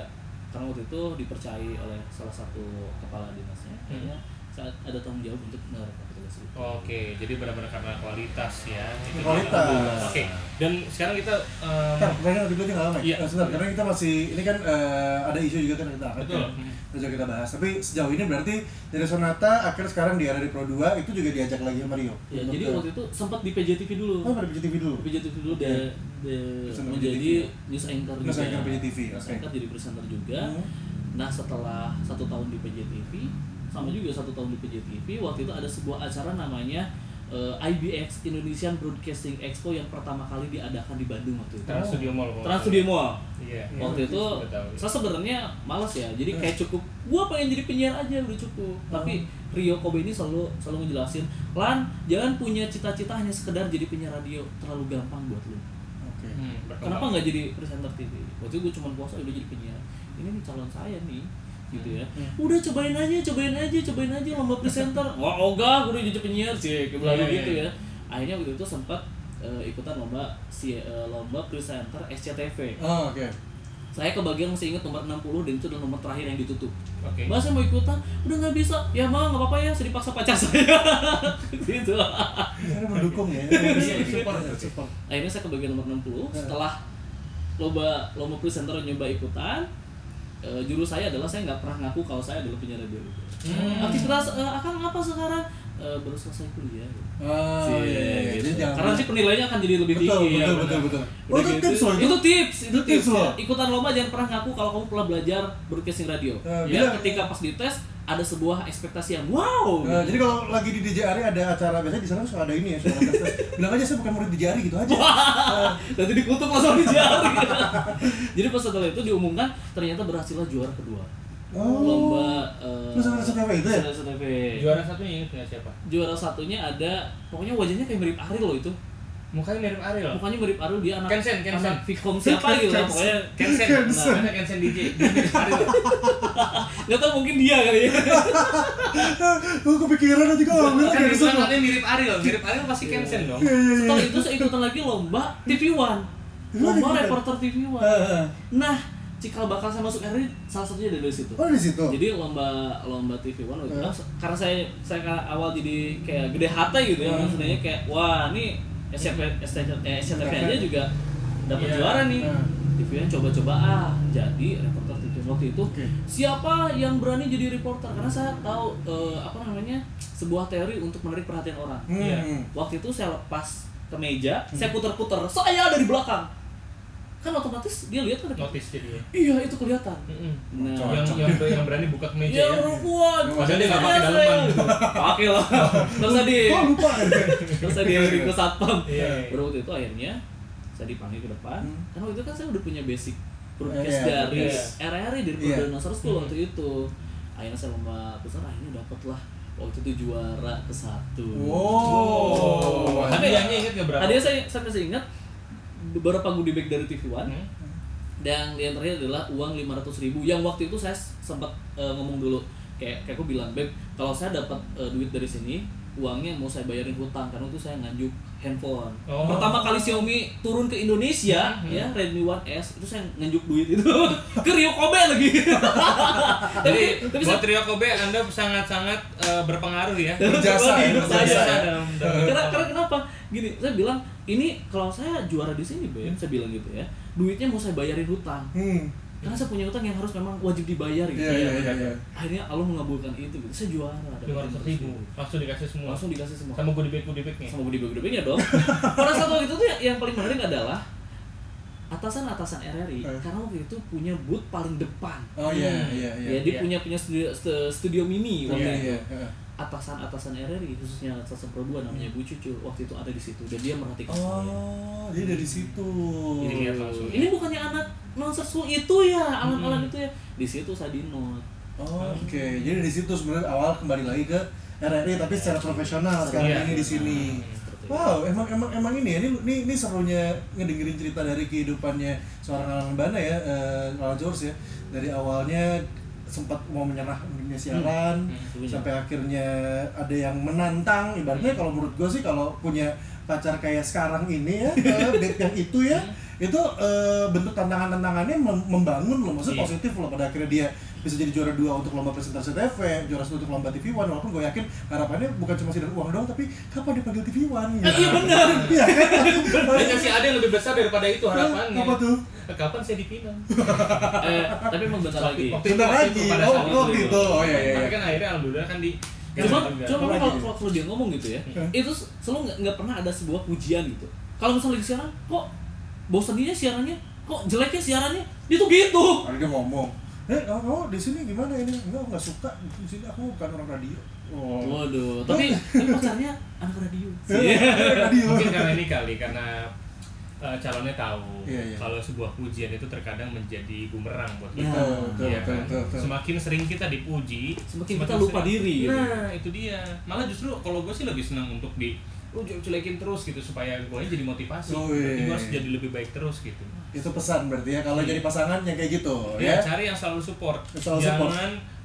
karena waktu itu dipercayai oleh salah satu kepala dinasnya. Hmm. Akhirnya saya ada tanggung jawab untuk merekapitulasi itu. Oke, jadi benar-benar karena kualitas ya. Itu Kualitas. Oke, dan sekarang kita um, Ntar, pertanyaan lebih nggak lama Iya. ya? Sebentar, karena kita masih, ini kan eh, ada isu juga kan kita angkat Betul. kan? Terus juga kita bahas. Tapi sejauh ini berarti dari Sonata akhirnya sekarang di era di Pro 2 itu juga diajak lagi sama Rio. Ya, jadi waktu itu sempat di PJTV dulu. Oh, pada PJTV dulu. PJTV dulu Oke. de, de menjadi PJTV. news anchor News juga. anchor PJTV, News oke. anchor jadi presenter juga. Hmm. Nah setelah satu tahun di PJTV, sama juga satu tahun di PJTV, waktu itu ada sebuah acara namanya eh, IBX Indonesian Broadcasting Expo yang pertama kali diadakan di Bandung waktu itu. Trans Studio Mall. Trans Studio. Mall. Iya. Waktu itu tahu. saya sebenarnya malas ya, jadi Hmm. kayak cukup gua pengen jadi penyiar aja udah cukup. Tapi Rio Kobe ini selalu selalu ngejelasin, "Lan, jangan punya cita-cita hanya sekedar jadi penyiar radio, terlalu gampang buat lu." Oke. Hmm. Kenapa nggak jadi presenter TV? Waktu itu gue cuma puasa udah jadi penyiar. Ini nih calon saya nih, gitu ya. Hmm. Udah cobain aja, cobain aja, cobain aja lomba presenter. Wah ogah, gue udah jadi penyiar sih, bilang Iya, iya, gitu iya. ya. Akhirnya waktu itu sempat eh, ikutan lomba si eh, lomba presenter SCTV. Oh, oke. Saya kebagian masih ingat nomor 60 dan itu adalah nomor terakhir yang ditutup. Oke. Mbak saya mau ikutan, udah nggak bisa. Ya mau nggak apa-apa ya, saya dipaksa pacar saya. gitu. Ini mendukung ya. Iya, support. Support. akhirnya saya kebagian nomor 60 setelah lomba lomba presenter nyoba ikutan eh, jurus saya adalah saya nggak pernah ngaku kalau saya adalah penyiar radio Hmm. aktivitas eh, akan apa sekarang Eh, baru selesai kuliah Oh, Sih, iya, iya, iya. gitu. Jangan karena sih penilaiannya akan jadi lebih Betul, tinggi betul, ya, betul, betul. Udah Oh, itu gitu, tips loh, itu. itu tips itu Itu tips, tips loh. ya. ikutan lomba jangan pernah ngaku kalau kamu pernah belajar broadcasting radio Eh, ya bilang- ketika pas dites ada sebuah ekspektasi yang wow Nah, jadi kalau lagi di DJRI ada acara biasanya di sana suka ada ini ya, suka ada tes. Bilang aja saya bukan murid DJRI gitu aja. Nah, nanti dikutuk langsung di jari jadi pas setelah itu diumumkan ternyata berhasillah juara kedua Oh. lomba uh, sama SCTV itu ya? SCTV. Juara satunya ingat nggak siapa? juara satunya ada pokoknya wajahnya kayak mirip Ariel loh itu Mukanya mirip Ariel. mukanya mirip Ariel dia anak Kensen, Kensen. anak Vicom siapa gitu lah pokoknya Kensen. Kensen. Nah, Kensen DJ. Nggak tahu mungkin dia kali ya Gue kepikiran nanti Kan bilang dia kayak bilang katanya mirip Ariel. Mirip Ariel pasti Kensen dong. setelah itu saya ikutan lagi lomba TV One lomba reporter TV One nah cikal bakal saya masuk RRI salah satunya dari situ Oh di situ. jadi lomba lomba TV One itu Eh. karena saya saya awal jadi kayak gede hati gitu ya Hmm. maksudnya kayak wah ini SCTV eh, SCTV aja juga dapat Iya. juara nih Hmm. TV One coba-coba ah jadi reporter TV One. waktu itu Oke. siapa yang berani jadi reporter karena saya tahu eh, apa namanya sebuah teori untuk menarik perhatian orang Hmm. Iya. waktu itu saya lepas ke meja saya putar-putar saya dari belakang kan otomatis dia lihat kan Notice jadi. iya itu kelihatan Mm-mm. nah Yang yang yang berani buka ke meja Ya, ya. Padahal dia nggak pakai daleman. Pakai lah. Terus tadi, Oh lupa. terus tadi ke satpam. Iya. Baru waktu itu akhirnya saya dipanggil ke depan. Hmm. Karena waktu itu kan saya udah punya basic broadcast Iya, dari iya. RRI dari Iya. Perdana School Hmm. waktu itu. Akhirnya saya lomba besar, akhirnya dapet lah. Waktu itu juara ke satu. Wow. Hadiahnya ingat nggak berapa? Tadinya saya, saya masih ingat beberapa goodie bag dari TV One. Hmm. Dan yang terakhir adalah uang 500 ribu yang waktu itu saya sempat eh, ngomong dulu kayak kayak aku bilang beb kalau saya dapat eh, duit dari sini uangnya mau saya bayarin hutang karena itu saya nganjuk handphone. Oh. Pertama kali Xiaomi turun ke Indonesia Hmm. ya Redmi One S itu saya nganjuk duit itu ke Rio Kobe lagi. Jadi tapi buat saya- Rio Kobe Anda sangat-sangat eh, berpengaruh ya. Berjasa ya, Berjasa. berjasa. karena karena kenapa gini saya bilang ini kalau saya juara di sini Beb, saya bilang gitu ya duitnya mau saya bayarin hutang Hmm. karena saya punya hutang yang harus memang wajib dibayar gitu Iya, iya, iya, iya. akhirnya Allah mengabulkan itu gitu saya juara dapat Lima ratus ribu 500.000. langsung dikasih semua. langsung dikasih semua Sama goodie bag goodie bagnya. sama bag goodie bagnya dong pada saat waktu itu tuh yang paling menarik adalah atasan-atasan RRI Eh. karena waktu itu punya booth paling depan Oh iya, Hmm. iya, iya. ya dia Iya. punya punya studio, stu- studio mini waktu Iya, itu iya. iya. Atasan-atasan RRI khususnya atasan Pro 2 namanya Bu Cucu waktu itu ada di situ dan dia merhatikan saya Oh, dia dari situ. Lihat langsung. ini bukannya anak school itu ya alam-alam itu ya di situ saya di note Oh, Oke, jadi dari situ sebenarnya awal kembali lagi ke RRI tapi secara profesional sekarang Iya. ini di sini. Wow, emang emang emang ini ya, ini ini, ini serunya ngedengerin cerita dari kehidupannya seorang Alan Bana ya, eh Alan George ya. Dari awalnya sempat mau menyerah dunia siaran Hmm, sampai akhirnya ada yang menantang. Ibaratnya kalau menurut gue sih kalau punya pacar kayak sekarang ini ya eh, date yang itu ya itu eh, bentuk tantangan-tantangannya mem- membangun loh maksudnya Iya. positif loh pada akhirnya dia bisa jadi juara dua untuk lomba presentasi TV juara satu untuk lomba TV One walaupun gue yakin harapannya bukan cuma sekedar uang doang tapi kapan dipanggil TV One gitu. iya benar iya kan kasih ada yang lebih besar daripada itu harapannya. apa tuh Kapan saya dipinang? eh tapi emang bentar lagi itu- Bentar lagi. itu Oh, oh, itu. gitu. Oh, iya, iya, Tapi iya. kan akhirnya alhamdulillah kan di cuma cuma kalau, kalau kalau dia ngomong gitu ya Hmm. itu selalu nggak pernah ada sebuah pujian gitu kalau misalnya lagi siaran kok bosannya siarannya kok jeleknya siarannya dia tuh gitu ada dia ngomong eh kamu kamu di sini gimana ini enggak nggak suka di sini aku bukan orang radio oh waduh tapi tapi pacarnya anak radio radio Mungkin karena ini kali karena eh, calonnya tahu Iya, iya. kalau sebuah pujian itu terkadang menjadi bumerang buat Ya. kita. Betul, betul, Iya betul, kan? betul, betul. Semakin sering kita dipuji, Semakin kita lupa sering- diri, gitu. Nah, itu dia. Malah justru kalau gue sih lebih senang untuk di lu culekin terus gitu supaya gue jadi motivasi. Oh, Berarti iya. gue harus jadi lebih baik terus gitu. itu pesan berarti ya kalau Iya. jadi pasangan yang kayak gitu Ya, ya cari yang selalu support. Selalu support.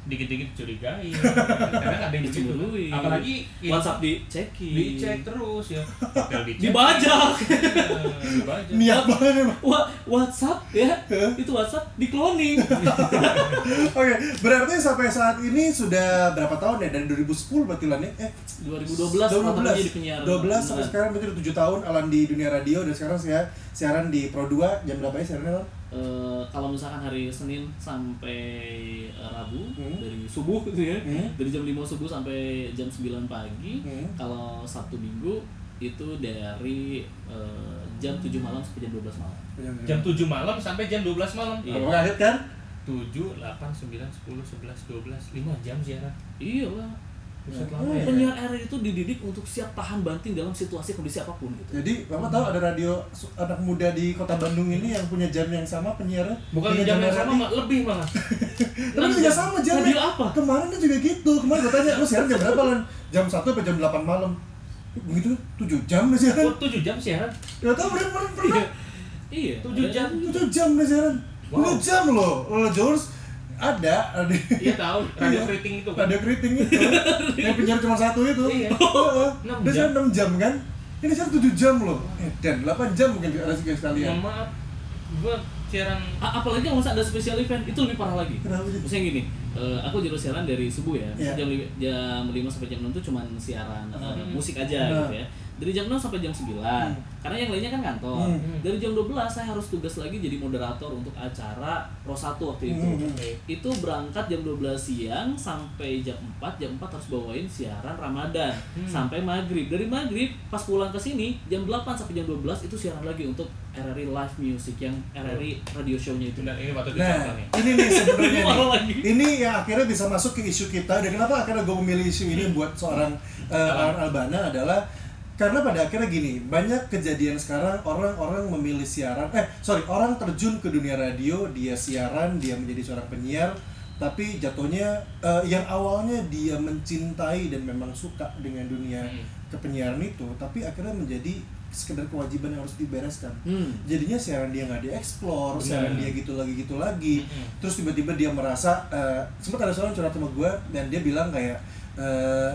Dikit-dikit curigai. Kadang ada yang. Dicemburuin. Apalagi ya, WhatsApp dicekin dicek terus ya. Hotel dicek. dibajak Iya, dibajak. niat banget emang Wah, WhatsApp ya itu WhatsApp di cloning oke berarti sampai saat ini sudah berapa tahun ya dari 2010 berarti lan eh 2012 pertama jadi penyiar 12 sampai beneran. sekarang berarti udah 7 tahun Alan di dunia radio dan sekarang saya siaran di Pro 2 jam berapa ya siarannya? Eh, kalau misalkan hari Senin sampai eh, Rabu Hmm. dari subuh gitu ya Hmm. dari jam 5 subuh sampai jam 9 pagi Hmm. kalau Sabtu Minggu itu dari eh, jam 7 malam sampai jam 12 malam Jam 7 malam sampai jam 12 malam. Iya. Kaget kan? 7, 8, 9, 10, 11, 12, 5 jam siaran. iya lah Oh, lama ya. penyiar RRI itu dididik untuk siap tahan banting dalam situasi kondisi apa pun gitu Jadi Bapak tahu ada radio anak muda di kota Bandung ini yang punya jam yang sama penyiar Bukan jam yang sama, Mak. lebih malah. Tapi juga sama jamnya. Radio apa? Kemarin dia juga gitu. Kemarin gue tanya, lu siaran jam berapa lan? Jam 1 sampai jam 8 malam. Begitu 7 jam dia siaran. Oh, 7 jam siaran. Gak tau pernah pernah pernah. iya 7 jam. 7 jam dia siaran. Wow. 7 jam loh. Lola George ada ada Iya tahu, radio Iya. keriting itu kan. ada keriting itu. yang penyiar cuma satu itu. Iya. Dia jam. siaran 6 jam kan? Ini siaran 7 jam loh. Eh, dan 8 jam mungkin ada sekali sekalian. Mohon maaf, gua siaran A- apalagi kalau ada special event itu lebih parah lagi Kenapa sih? misalnya gini eh, aku jadwal siaran dari subuh ya Iya. jam li- jam 5 sampai jam 6 itu cuma siaran eh, Hmm. musik aja Hmm. gitu ya dari jam 6 sampai jam 9 karena yang lainnya kan kantor Hmm. dari jam 12 saya harus tugas lagi jadi moderator untuk acara Pro 1 waktu itu Hmm. itu berangkat jam 12 siang sampai jam 4 jam 4 harus bawain siaran Ramadan Hmm. sampai maghrib dari maghrib pas pulang ke sini jam 8 sampai jam 12 itu siaran lagi untuk RRI Live Music yang RRI radio show-nya itu Benar, ini waktu Nah, nih. ini nih sebenarnya Malah nih. lagi. Ini yang akhirnya bisa masuk ke isu kita dan kenapa akhirnya gue memilih isu ini buat seorang uh, Alan Albana adalah karena pada akhirnya gini, banyak kejadian sekarang orang-orang memilih siaran, eh sorry, orang terjun ke dunia radio, dia siaran, dia menjadi seorang penyiar, tapi jatuhnya uh, yang awalnya dia mencintai dan memang suka dengan dunia Hmm. kepenyiaran itu, tapi akhirnya menjadi sekedar kewajiban yang harus dibereskan Hmm. jadinya siaran dia nggak dieksplor, siaran dia gitu lagi gitu lagi, Mm-mm. terus tiba-tiba dia merasa eh, sempat ada seorang curhat sama gue dan dia bilang kayak eh,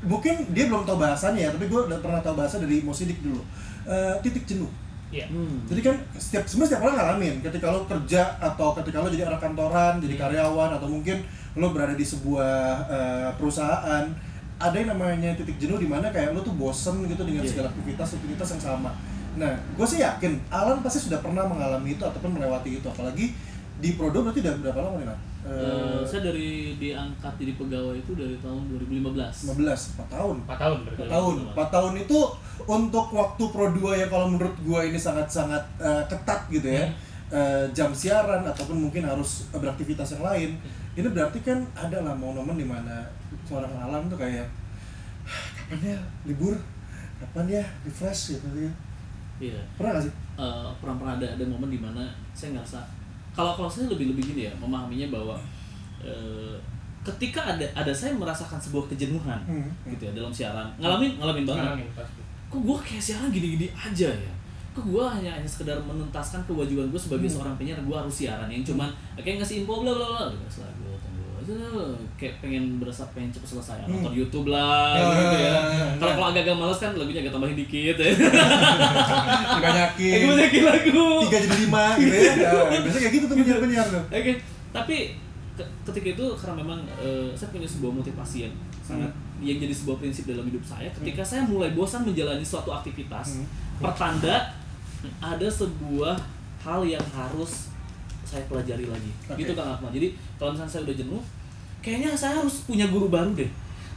mungkin dia belum tahu bahasanya ya tapi gue udah pernah tahu bahasa dari Mosidik dulu Eh, titik jenuh Iya. Hmm. jadi kan setiap sebenarnya setiap orang ngalamin ketika lo kerja atau ketika lo jadi anak kantoran jadi karyawan atau mungkin lo berada di sebuah eh, perusahaan ada yang namanya titik jenuh di mana kayak lo tuh bosen gitu dengan Iya. segala aktivitas aktivitas yang sama nah gue sih yakin Alan pasti sudah pernah mengalami itu ataupun melewati itu apalagi di Prodo berarti udah berapa lama nih? Eh, Eh, saya dari diangkat jadi pegawai itu dari tahun 2015. 15, 4 tahun. 4 tahun berarti. 4 tahun, 4 tahun itu untuk waktu Pro 2 yang kalau menurut gua ini sangat-sangat eh, ketat gitu ya. Eh, jam siaran ataupun mungkin harus beraktivitas yang lain. Ini berarti kan ada lah momen-momen di mana seorang alam tuh kayak "Hah, kapan ya libur? Kapan ya refresh? Gitu ya. Iya. pernah gak sih? Eh, pernah pernah ada ada momen di mana saya ngerasa kalau kalau saya lebih lebih gini ya memahaminya bahwa eh, ketika ada ada saya merasakan sebuah kejenuhan Hmm. gitu ya dalam siaran ngalamin ngalamin banget Ngalamin pasti. kok gue kayak siaran gini-gini aja ya kok gue hanya hanya sekedar menuntaskan kewajiban gue sebagai Hmm. seorang penyiar gue harus siaran yang cuman kayak ngasih info bla bla bla Udah, kayak pengen berasa pengen cepet selesai Hmm. nonton YouTube lah Ya, gitu ya ya, ya. kalau kalau agak-agak males kan lagunya agak tambahin dikit ya dibanyakin Aku banyakin lagu tiga jadi lima gitu ya biasanya kayak gitu tuh penyiar-penyiar tuh Oke, tapi ke- ketika itu karena memang eh, saya punya sebuah motivasi yang sangat yang jadi sebuah prinsip dalam hidup saya. Ketika saya mulai bosan menjalani suatu aktivitas, Hmm. pertanda ada sebuah hal yang harus saya pelajari lagi. Oke. Gitu Kang Akmal. Jadi kalau misalnya saya udah jenuh, kayaknya saya harus punya guru baru deh.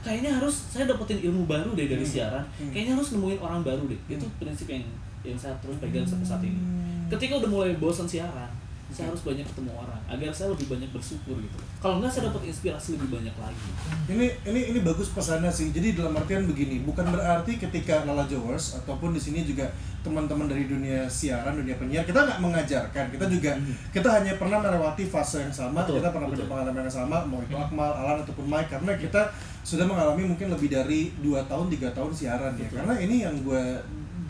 Kayaknya harus saya dapetin ilmu baru deh dari Hmm. siaran. Hmm. Kayaknya harus nemuin orang baru deh. Itu Hmm. prinsip yang yang saya terus pegang sampai saat ini Hmm. ketika udah mulai bosan siaran saya harus banyak ketemu orang agar saya lebih banyak bersyukur gitu. Kalau enggak saya dapat inspirasi lebih banyak lagi. Ini ini ini bagus pesannya sih. Jadi dalam artian begini bukan berarti ketika Lala Jowers ataupun di sini juga teman-teman dari dunia siaran dunia penyiar kita nggak mengajarkan. Kita juga kita hanya pernah melewati fase yang sama Betul, kita pernah punya pengalaman yang sama mau itu Akmal Alan ataupun Mike karena kita sudah mengalami mungkin lebih dari dua tahun tiga tahun siaran ya. Betul. karena ini yang gue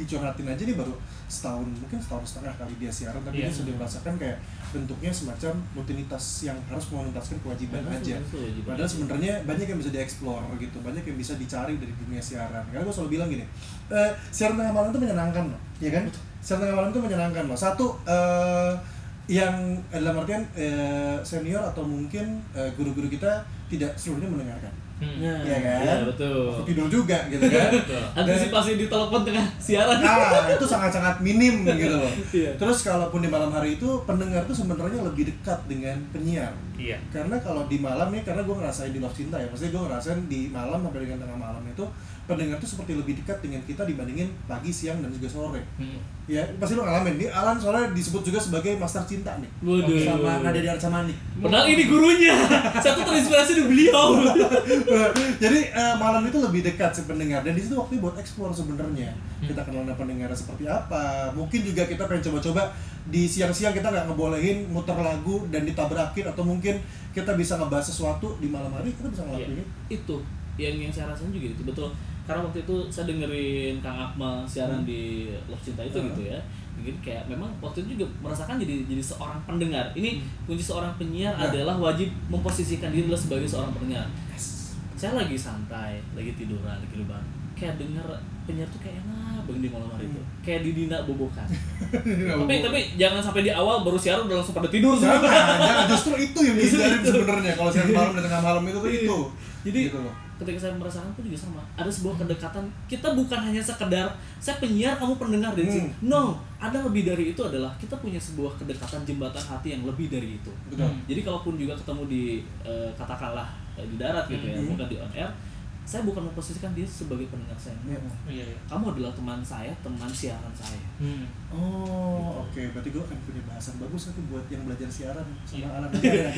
dicurhatin aja nih baru setahun mungkin setahun setengah kali dia siaran tapi Iya. dia sudah merasakan kayak bentuknya semacam rutinitas yang harus menuntaskan kewajiban Harus- aja kewajiban Padahal sebenarnya banyak yang bisa dieksplor gitu, banyak yang bisa dicari dari dunia siaran. Karena gue selalu bilang gini, eh, siaran tengah malam itu menyenangkan loh, ya kan? Siaran tengah malam itu menyenangkan loh. Satu, eh, yang dalam artian eh, senior atau mungkin guru-guru kita tidak seluruhnya mendengarkan. Hmm. Iya kan? Iya, betul Aku tidur juga gitu kan? antisipasi di telepon tengah siaran Nah, itu sangat-sangat minim gitu loh. Iya. Terus kalaupun di malam hari itu pendengar tuh sebenarnya lebih dekat dengan penyiar. Iya. Karena kalau di malam nih, karena gue ngerasain di Love Cinta ya, maksudnya gue ngerasain di malam sampai dengan tengah malam itu pendengar tuh seperti lebih dekat dengan kita dibandingin pagi, siang, dan juga sore. Hmm. Ya, pasti lo ngalamin. Nih, Alan soalnya disebut juga sebagai master cinta nih. Waduh. Sama Nadia di Arcamani. padahal ini gurunya saya tuh terinspirasi dari beliau Jadi eh, malam itu lebih dekat si pendengar dan di situ waktu buat explore sebenarnya. Kita kenal dengan pendengar seperti apa. Mungkin juga kita pengen coba-coba di siang-siang kita nggak ngebolehin muter lagu dan ditabrakin atau mungkin kita bisa ngebahas sesuatu di malam hari kita bisa ngelakuin itu. itu yang yang saya rasain juga itu betul karena waktu itu saya dengerin Kang Akmal siaran Hmm. di Love Cinta itu Hmm. gitu ya jadi kayak memang waktu itu juga merasakan jadi jadi seorang pendengar ini kunci seorang penyiar Nah. adalah wajib memposisikan diri sebagai seorang pendengar saya lagi santai lagi tiduran lagi lebaran kayak denger penyiar tuh kayak enak banget di malam hari itu Hmm. kayak di Dina bobokan tapi tapi jangan sampai di awal baru siaran udah langsung pada tidur Jangan, jangan justru itu yang dihindarin sebenarnya kalau siang malam dan tengah malam itu tuh itu. Jadi Gitu loh. ketika saya merasakan pun juga sama. Ada sebuah kedekatan. Kita bukan hanya sekedar saya penyiar, kamu pendengar dari sini. Hmm. No, ada lebih dari itu adalah kita punya sebuah kedekatan jembatan hati yang lebih dari itu. Betul. Jadi kalaupun juga ketemu di eh, katakanlah di darat gitu ya, Hmm. bukan di on air, saya bukan memposisikan dia sebagai pendengar saya. Iya. Iya, iya. Kamu adalah teman saya, teman siaran saya. Hmm. Oh, oke. Berarti gue akan punya bahasan bagus aku buat yang belajar siaran sama ada nanti ada.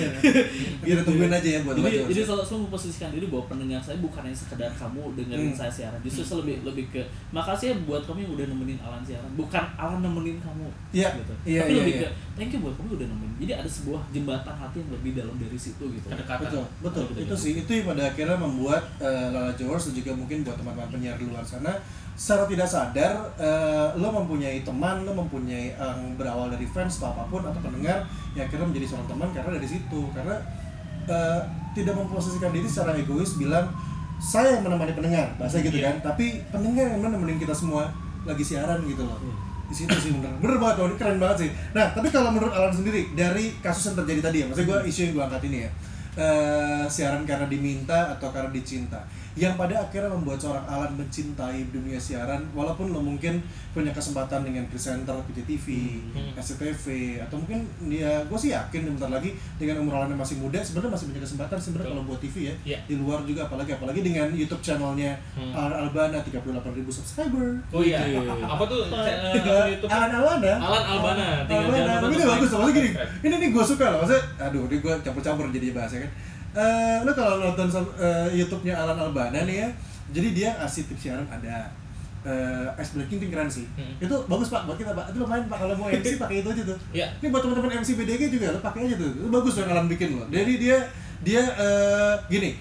Kita tungguin aja ya buat jadi belajar. jadi selalu, selalu memposisikan diri bahwa pendengar saya bukan hanya sekedar kamu dengerin Hmm. saya siaran justru saya lebih lebih ke makasih ya buat kamu yang udah nemenin Alan siaran bukan Alan nemenin kamu Iya, gitu iya, tapi iya, lebih iya. ke thank you buat kamu udah nemenin jadi ada sebuah jembatan hati yang lebih dalam dari situ gitu Kedekatan. betul betul Betul, itu sih itu yang pada akhirnya membuat eh, Lala Jowers dan juga mungkin buat teman-teman penyiar di luar sana secara tidak sadar eh, lo mempunyai teman lo mempunyai yang berawal dari fans atau apa pun atau pendengar yang akhirnya menjadi seorang teman karena dari situ. Karena eh, tidak memposisikan diri secara egois bilang saya yang menemani pendengar bahasa gitu Iya. kan. Tapi pendengar yang nemenin kita semua lagi siaran gitu loh. Di situ sih bener. Bener banget loh ini keren banget sih. Nah tapi kalau menurut Alan sendiri dari kasus yang terjadi tadi ya maksudnya gue isu yang gue angkat ini ya eh, siaran karena diminta atau karena dicinta yang pada akhirnya membuat seorang Alan mencintai dunia siaran walaupun lo mungkin punya kesempatan dengan presenter PJTV, Hmm. SCTV atau mungkin dia gue sih yakin bentar lagi dengan umur Alan yang masih muda sebenarnya masih punya kesempatan sebenarnya kalau buat TV ya Iya. di luar juga apalagi apalagi dengan YouTube channelnya Hmm. Alan Albana 38.000 subscriber Oh iya. Iya. Apa tuh Alan akun YouTube? Albana Alan Albana, tinggal Albana jangan lupa tapi ini bagus maksudnya gini ini nih gue suka loh maksudnya aduh ini gue campur-campur jadi bahasa kan Eh, lo kalau nonton eh, YouTube-nya Alan Albana nih ya jadi dia kasih tips siaran ada eh Ice Breaking itu keren sih. Hmm. itu bagus pak buat kita pak. Itu lumayan pak kalau mau MC pakai itu aja tuh. Iya. ini buat teman-teman MC BDG juga lo pakai aja tuh. Itu bagus yang Alan bikin loh. Jadi dia dia eh, gini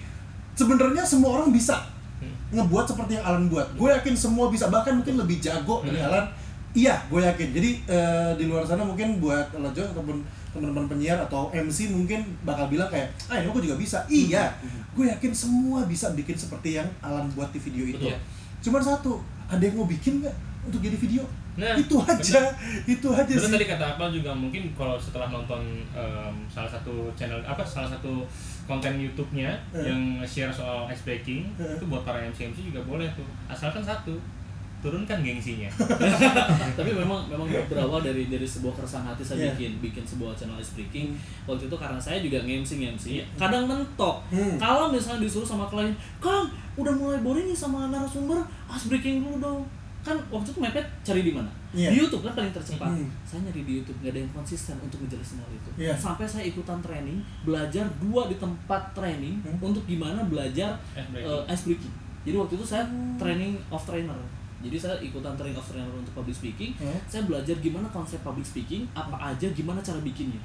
sebenarnya semua orang bisa Hmm. ngebuat seperti yang Alan buat. Gue yakin semua bisa. Bahkan mungkin lebih jago dari Hmm. Alan. Iya gue yakin. Jadi eh, di luar sana mungkin buat Lejo ataupun teman-teman penyiar atau MC mungkin bakal bilang kayak ah ini gue juga bisa. Iya gue yakin semua bisa bikin seperti yang Alan buat di video itu. Betul. cuman satu ada yang mau bikin nggak untuk jadi video? Nah, itu aja itu aja Terus sih. tadi kata Apel juga mungkin kalau setelah nonton em, salah satu channel apa salah satu konten YouTube-nya Eh. yang share soal ice breaking Eh. itu buat para MC MC juga boleh tuh. Asalkan satu turunkan gengsinya tapi memang memang berawal dari dari sebuah keresahan hati saya Iya. bikin bikin sebuah channel ice breaking waktu itu karena saya juga nge-MC nge-MC Iya. kadang mentok Hmm. kalau misalnya disuruh sama klien Kang udah mulai boring nih sama narasumber ice breaking dulu dong kan waktu itu mepet cari di mana Iya. di YouTube kan paling tercepat Hmm. saya nyari di YouTube nggak ada yang konsisten untuk ngejelasin hal itu Iya. sampai saya ikutan training belajar dua di tempat training Hmm. untuk gimana belajar Ice breaking. eh, ice breaking jadi waktu itu saya training of trainer jadi saya ikutan training of trainer untuk public speaking Hmm. saya belajar gimana konsep public speaking apa aja gimana cara bikinnya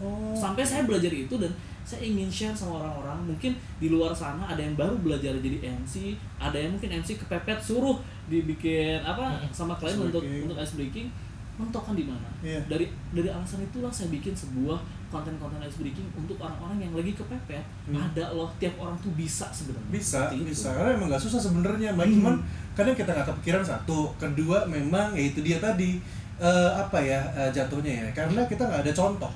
oh. sampai saya belajar itu dan saya ingin share sama orang-orang mungkin di luar sana ada yang baru belajar jadi MC ada yang mungkin MC kepepet suruh dibikin apa sama klien untuk untuk ice breaking mentok kan di mana Iya. dari dari alasan itulah saya bikin sebuah konten-konten ice breaking untuk orang-orang yang lagi kepepet Hmm. ada loh tiap orang tuh bisa sebenarnya bisa bisa karena emang nggak susah sebenarnya. Hmm. cuman kadang kita nggak kepikiran satu kedua memang ya itu dia tadi eh, apa ya eh, jatuhnya ya karena kita nggak ada contoh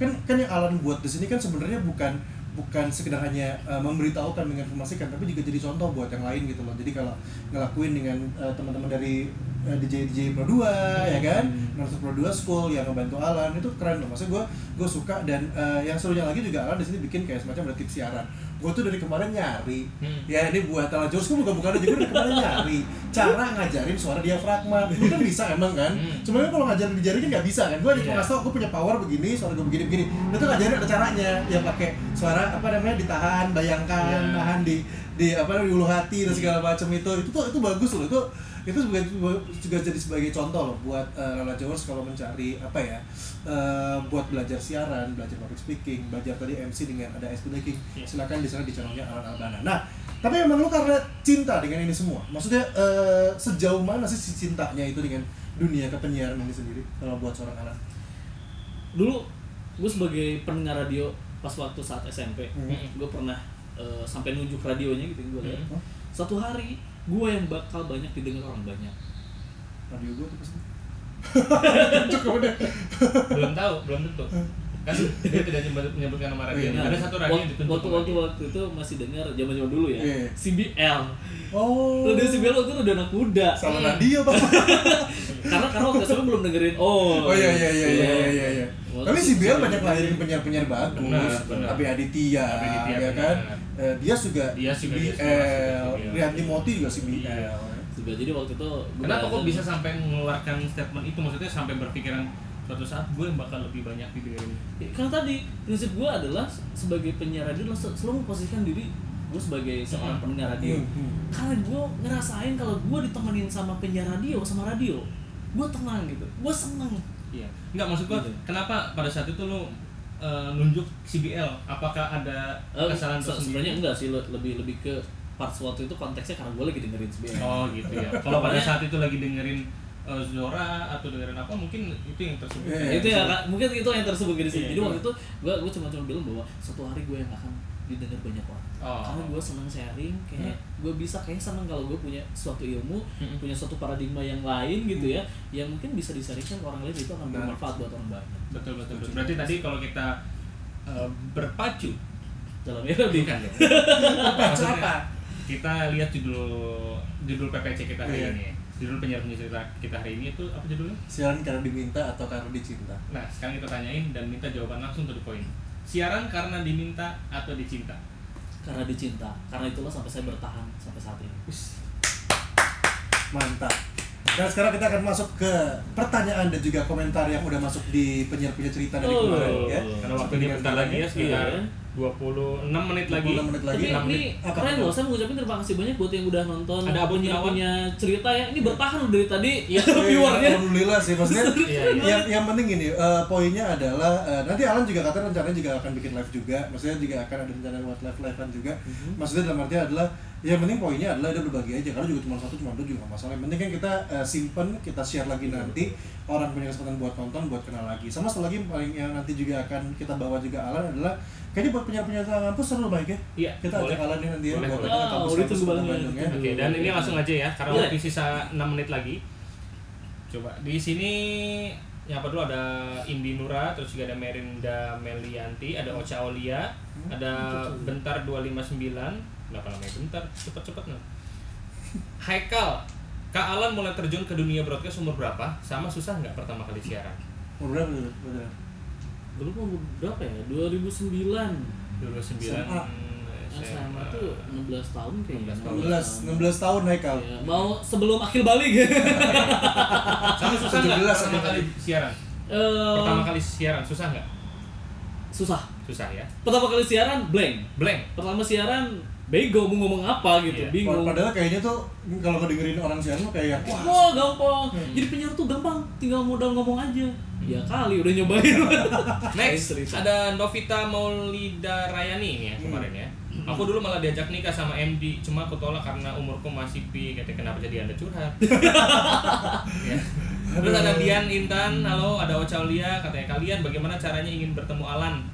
kan kan yang Alan buat di sini kan sebenarnya bukan bukan sekedar hanya eh, memberitahukan menginformasikan tapi juga jadi contoh buat yang lain gitu loh jadi kalau ngelakuin dengan eh, teman-teman dari eh, DJ DJ Pro 2 ya kan? Narsus Pro 2 School yang ngebantu Alan itu keren loh. Maksudnya gue gue suka dan eh, yang serunya lagi juga Alan di sini bikin kayak semacam tips siaran. Gue tuh dari kemarin nyari. Hmm. ya ini buat Alan Jones gue bukan bukan juga dari kemarin nyari. Cara ngajarin suara diafragma. Gue kan bisa emang kan? Hmm. cuma kan kalau ngajarin di jari kan nggak bisa kan? Gue cuma Iya. ngasih tau gue punya power begini suara gue begini begini. Itu ngajarin ada caranya. Yang pakai suara apa namanya ditahan bayangkan Iya. nahan di di apa namanya di ulu hati dan segala macam itu. Itu tuh itu bagus loh. Itu itu juga juga jadi sebagai contoh loh buat uh, Lala Jawers kalau mencari apa ya uh, buat belajar siaran belajar public speaking belajar tadi MC dengan ada ice breaking Iya. silakan di sana di channelnya Alan Albana nah tapi emang lu karena cinta dengan ini semua maksudnya uh, sejauh mana sih si cintanya itu dengan dunia kepenyiaran ini sendiri kalau buat seorang Alan dulu gue sebagai pendengar radio pas waktu saat SMP Hmm. gue pernah eh, sampai nunjuk radionya gitu gue lihat Hmm. satu hari gue yang bakal banyak didengar orang banyak. Radio gue tuh pasti. Cukup udah. Belum tahu belum tentu kan dia tidak menyebut- menyebutkan nama radio Iya. ada satu radio yang waktu, waktu, sama waktu, itu masih dengar zaman zaman dulu ya Iya. CBL oh radio CBL waktu itu udah anak muda salah Hmm. radio pak karena karena waktu itu belum dengerin oh Oh iya iya iya iya iya iya. iya. Tapi CBL banyak lahirin penyiar-penyiar bagus. Benar, benar. Abi Aditya, Abi Aditya, ya kan. Eh, dia juga Dia juga juga CBL. Rian Timothy juga si BL. Iya. CBL jadi waktu itu Kenapa kok bisa sampai mengeluarkan statement itu? Maksudnya sampai berpikiran suatu saat gue yang bakal lebih banyak didengerin. Ya, Karena tadi prinsip gue adalah sebagai penyiar radio adalah sel- selalu memposisikan diri gue sebagai seorang Hmm. pendengar radio. Hmm, hmm. Karena gue ngerasain kalau gue ditemenin sama penyiar radio sama radio, gue tenang gitu, gue seneng. Iya. Enggak maksud gue, Gitu. kenapa pada saat itu lu eh, nunjuk CBL? Apakah ada Eh, kesalahan se- tersendiri? Sebenarnya enggak sih, le- lebih lebih ke parts waktu itu konteksnya karena gue lagi dengerin CBL. Oh gitu ya. Kalau pada saat itu lagi dengerin eh, Zora atau dengerin apa mungkin itu yang tersebut. Iya, Ya, itu ya Kak. mungkin itu yang tersebut di sini. Iya, Jadi iya. waktu itu gue gue cuma cuma bilang bahwa suatu hari gue yang akan didengar banyak orang Oh. karena gue seneng sharing kayak gue bisa kayak seneng kalau gue punya suatu ilmu Hmm. punya suatu paradigma yang lain gitu ya yang mungkin bisa disaringkan ke orang lain itu akan bermanfaat buat orang banyak betul betul, betul. berarti tadi kalau kita eh, berpacu dalam bukan dong Baca Maksudnya, apa? kita lihat judul judul PPC kita hari Iya. ini judul penyiar penyiar cerita kita hari ini itu apa judulnya Siaran karena diminta atau karena dicinta? nah sekarang kita tanyain dan minta jawaban langsung to the point siaran karena diminta atau dicinta karena dicinta karena itulah sampai saya bertahan sampai saat ini Mantap. Dan sekarang kita akan masuk ke pertanyaan dan juga komentar yang udah masuk di penyiar-penyiar cerita dari Oh. kemarin ya. karena waktunya bentar lagi ya sekitar Iya. 26 menit lagi 26 menit lagi. Tapi enam ini menit. Keren loh, saya mengucapkan terima kasih banyak buat yang udah nonton Ada abon punya, punya cerita ya. Ini bertahan loh dari tadi ya Iya, viewernya. Alhamdulillah sih maksudnya Iya, iya. yang yang penting gini eh, poinnya adalah eh, nanti Alan juga katanya rencananya juga akan bikin live juga maksudnya juga akan ada rencana buat live livean juga Mhm. maksudnya dalam artinya adalah yang penting poinnya adalah ada berbagi aja karena juga cuma satu cuma dua juga masalah yang penting kan kita eh, simpen kita share lagi Iya, nanti orang punya kesempatan buat nonton buat kenal lagi sama satu lagi paling yang nanti juga akan kita bawa juga Alan adalah kayaknya buat penyiar penyiar kampus seru baik ya Iya, kita boleh. ajak Alan nih nanti ya Boleh, buat boleh. Wow, kampus itu. Bandung ya Oke, dan ini langsung aja ya, karena Boleh. waktu sisa 6 menit lagi. Coba di sini nyapa dulu ada Indi Nura, terus juga ada Merinda Melianti, ada Ocha Olia, ada Bentar 259. Kenapa namanya Bentar? Cepet-cepet nih. Haikal, Kak Alan mulai terjun ke dunia broadcast umur berapa? Sama susah nggak pertama kali siaran? umur berapa dulu? Berapa? Dulu umur berapa ya? 2009. Dulu 9 SMA. SMA tuh 16 tahun kayaknya. 16 tahun. 16 16 tahun Haikal Ya, mau sebelum akhir balik. Sama susah nggak 17 pertama kali siaran? Eh, Pertama kali siaran susah nggak? susah. Susah ya. Pertama kali siaran blank. Blank. Pertama siaran bego mau ngomong apa gitu, Iya. bingung. Padahal kayaknya tuh kalau ngedengerin orang siaran tuh kayak wah Wah gampang. Jadi penyiar tuh gampang, tinggal modal ngomong aja. Ya kali udah nyobain. Next ada Novita Maulida Rayani ini ya kemarin ya. Aku dulu malah diajak nikah sama MD, cuma aku tolak karena umurku masih pi. Kata kenapa jadi anda curhat? ya. Terus ada Dian Intan, halo, ada Ocha katanya kalian bagaimana caranya ingin bertemu Alan?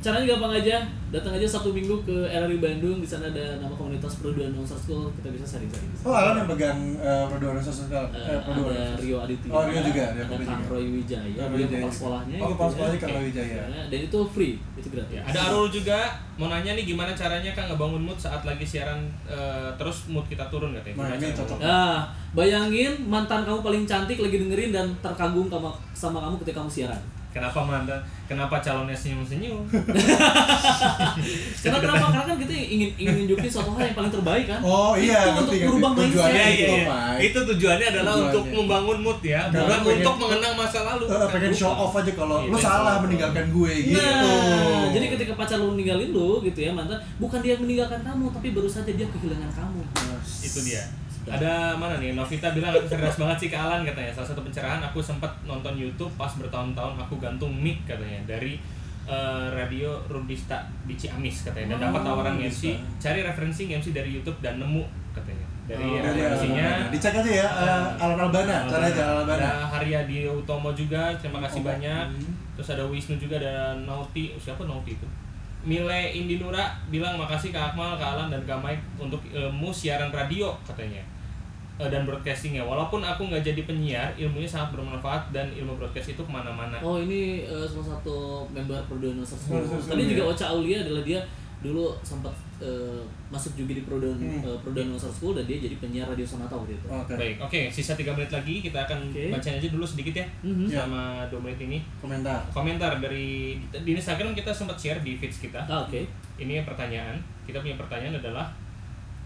Caranya gampang aja, datang aja satu minggu ke RRI Bandung, di sana ada nama komunitas Perduan Monster School, kita bisa sharing-sharing. di sana. Oh, Alan yang pegang uh, perdoan sosial. Eh, Eh, perdoan ada Rio Aditya, Oh, Rio juga, ada. Kang Roy Wijaya, dia Wijaya. kepala sekolahnya. Oh, kepala ya. sekolahnya Kang Roy. Wijaya. Ya, Dan itu free, itu gratis. Ya, ada Arul juga mau nanya nih gimana caranya Kang ngebangun mood saat lagi siaran eh, terus mood kita turun katanya. Nah, ini cocok. Nah, bayangin mantan kamu paling cantik lagi dengerin dan terkagum sama, sama kamu ketika kamu siaran. Kenapa mantan? Kenapa calonnya senyum-senyum? Karena kenapa? Karena kan kita ingin ingin nunjukin suatu hal yang paling terbaik kan. Oh iya, Itu untuk ngerti, merubah Tujuannya mindset. Iya, itu, iya, iya. Pak. Itu tujuannya adalah Tujuannya. untuk membangun mood ya, Karena bukan pengen- untuk mengenang masa lalu. Bukan, pengen show off aja kalau Iya, lu pengen salah off. meninggalkan gue gitu. Nah, jadi ketika pacar lu ninggalin lu gitu ya mantan, bukan dia meninggalkan kamu, tapi baru saja dia kehilangan kamu. itu dia. Ada mana nih? Novita bilang aku cerdas banget sih ke Alan katanya. Salah satu pencerahan aku sempat nonton YouTube pas bertahun-tahun aku gantung mic katanya dari eh, radio Rudista di Ciamis katanya dan dapat Oh, tawaran bisa. MC cari referensi MC dari YouTube dan nemu katanya dari Oh, referensinya Alan. Dicek aja ya uh, Alan Albana, cara aja Alan Albana. ada Haryadi Utomo juga terima kasih Oh, banyak hmm. terus ada Wisnu juga ada Nauti siapa Nauti itu Mile Indi Nura bilang makasih ke Akmal, ke Alan dan ke Mike untuk ilmu siaran radio katanya Eh, dan broadcastingnya walaupun aku nggak jadi penyiar ilmunya sangat bermanfaat dan ilmu broadcast itu ke mana-mana Oh ini eh, salah satu member School, Tadi ya. juga Ocha Aulia adalah dia dulu sempat eh, masuk juga di Perduan Hmm. Perduan Monster School dan dia jadi penyiar radio Sonata waktu itu. Oke. baik oke sisa tiga menit lagi kita akan Oke. bacain aja dulu sedikit ya Mhm. Ya. sama dua menit ini Komentar. komentar dari di Instagram kita sempat share di feeds kita Ah, Oke. ini pertanyaan kita punya pertanyaan adalah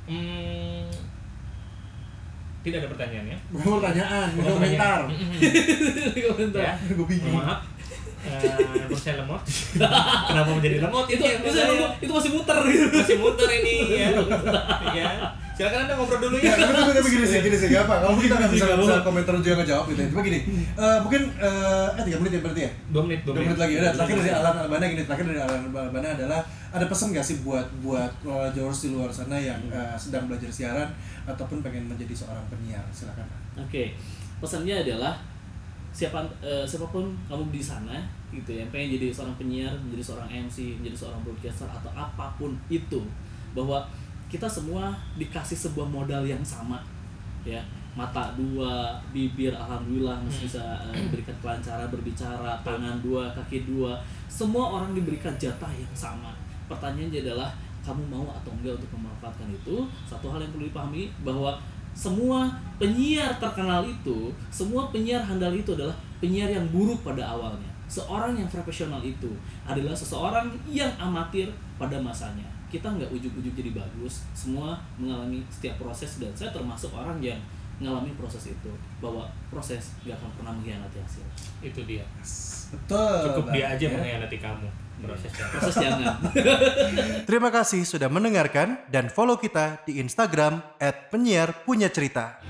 hmm, tidak ada pertanyaan ya Bukan pertanyaan, bukan komentar. Komentar. ya Gue bingung. maaf Eh, handphone saya lemot kenapa menjadi lemot Itu ini itu, saya? itu masih muter gitu. masih muter ini ya ya silakan anda ngobrol dulu Ya, ya tapi, tapi, tapi gini sih, gini sih, gak apa. Kalau kita nggak bisa, Nggak bisa komentar juga ngejawab gitu. ya. Cuma gini, eh, mungkin eh eh, tiga menit ya berarti ya. dua menit Dua menit lagi. Udah, terakhir dari Alan Albana gini, terakhir dari Alan Albana adalah ada pesan gak sih buat buat followers di luar sana yang eh, sedang belajar siaran ataupun pengen menjadi seorang penyiar? Silakan. Oke. Pesannya adalah siapa eh, siapa pun kamu di sana gitu ya pengen jadi seorang penyiar menjadi seorang MC menjadi seorang broadcaster atau apa pun itu bahwa kita semua dikasih sebuah modal yang sama ya. Mata dua bibir alhamdulillah masih bisa eh, diberikan kelancaran berbicara tangan dua kaki dua. Semua orang diberikan jatah yang sama. Pertanyaannya adalah kamu mau atau enggak untuk memanfaatkan itu? Satu hal yang perlu dipahami bahwa semua penyiar terkenal itu semua penyiar handal itu adalah penyiar yang buruk pada awalnya. Seorang yang profesional itu adalah seseorang yang amatir pada masanya kita nggak ujuk-ujuk jadi bagus semua mengalami setiap proses dan saya termasuk orang yang mengalami proses itu bahwa proses nggak akan pernah mengkhianati hasil itu dia Betul. cukup dia aja ya. mengkhianati kamu prosesnya proses jangan Terima kasih sudah mendengarkan dan follow kita di Instagram @penyiar punya cerita.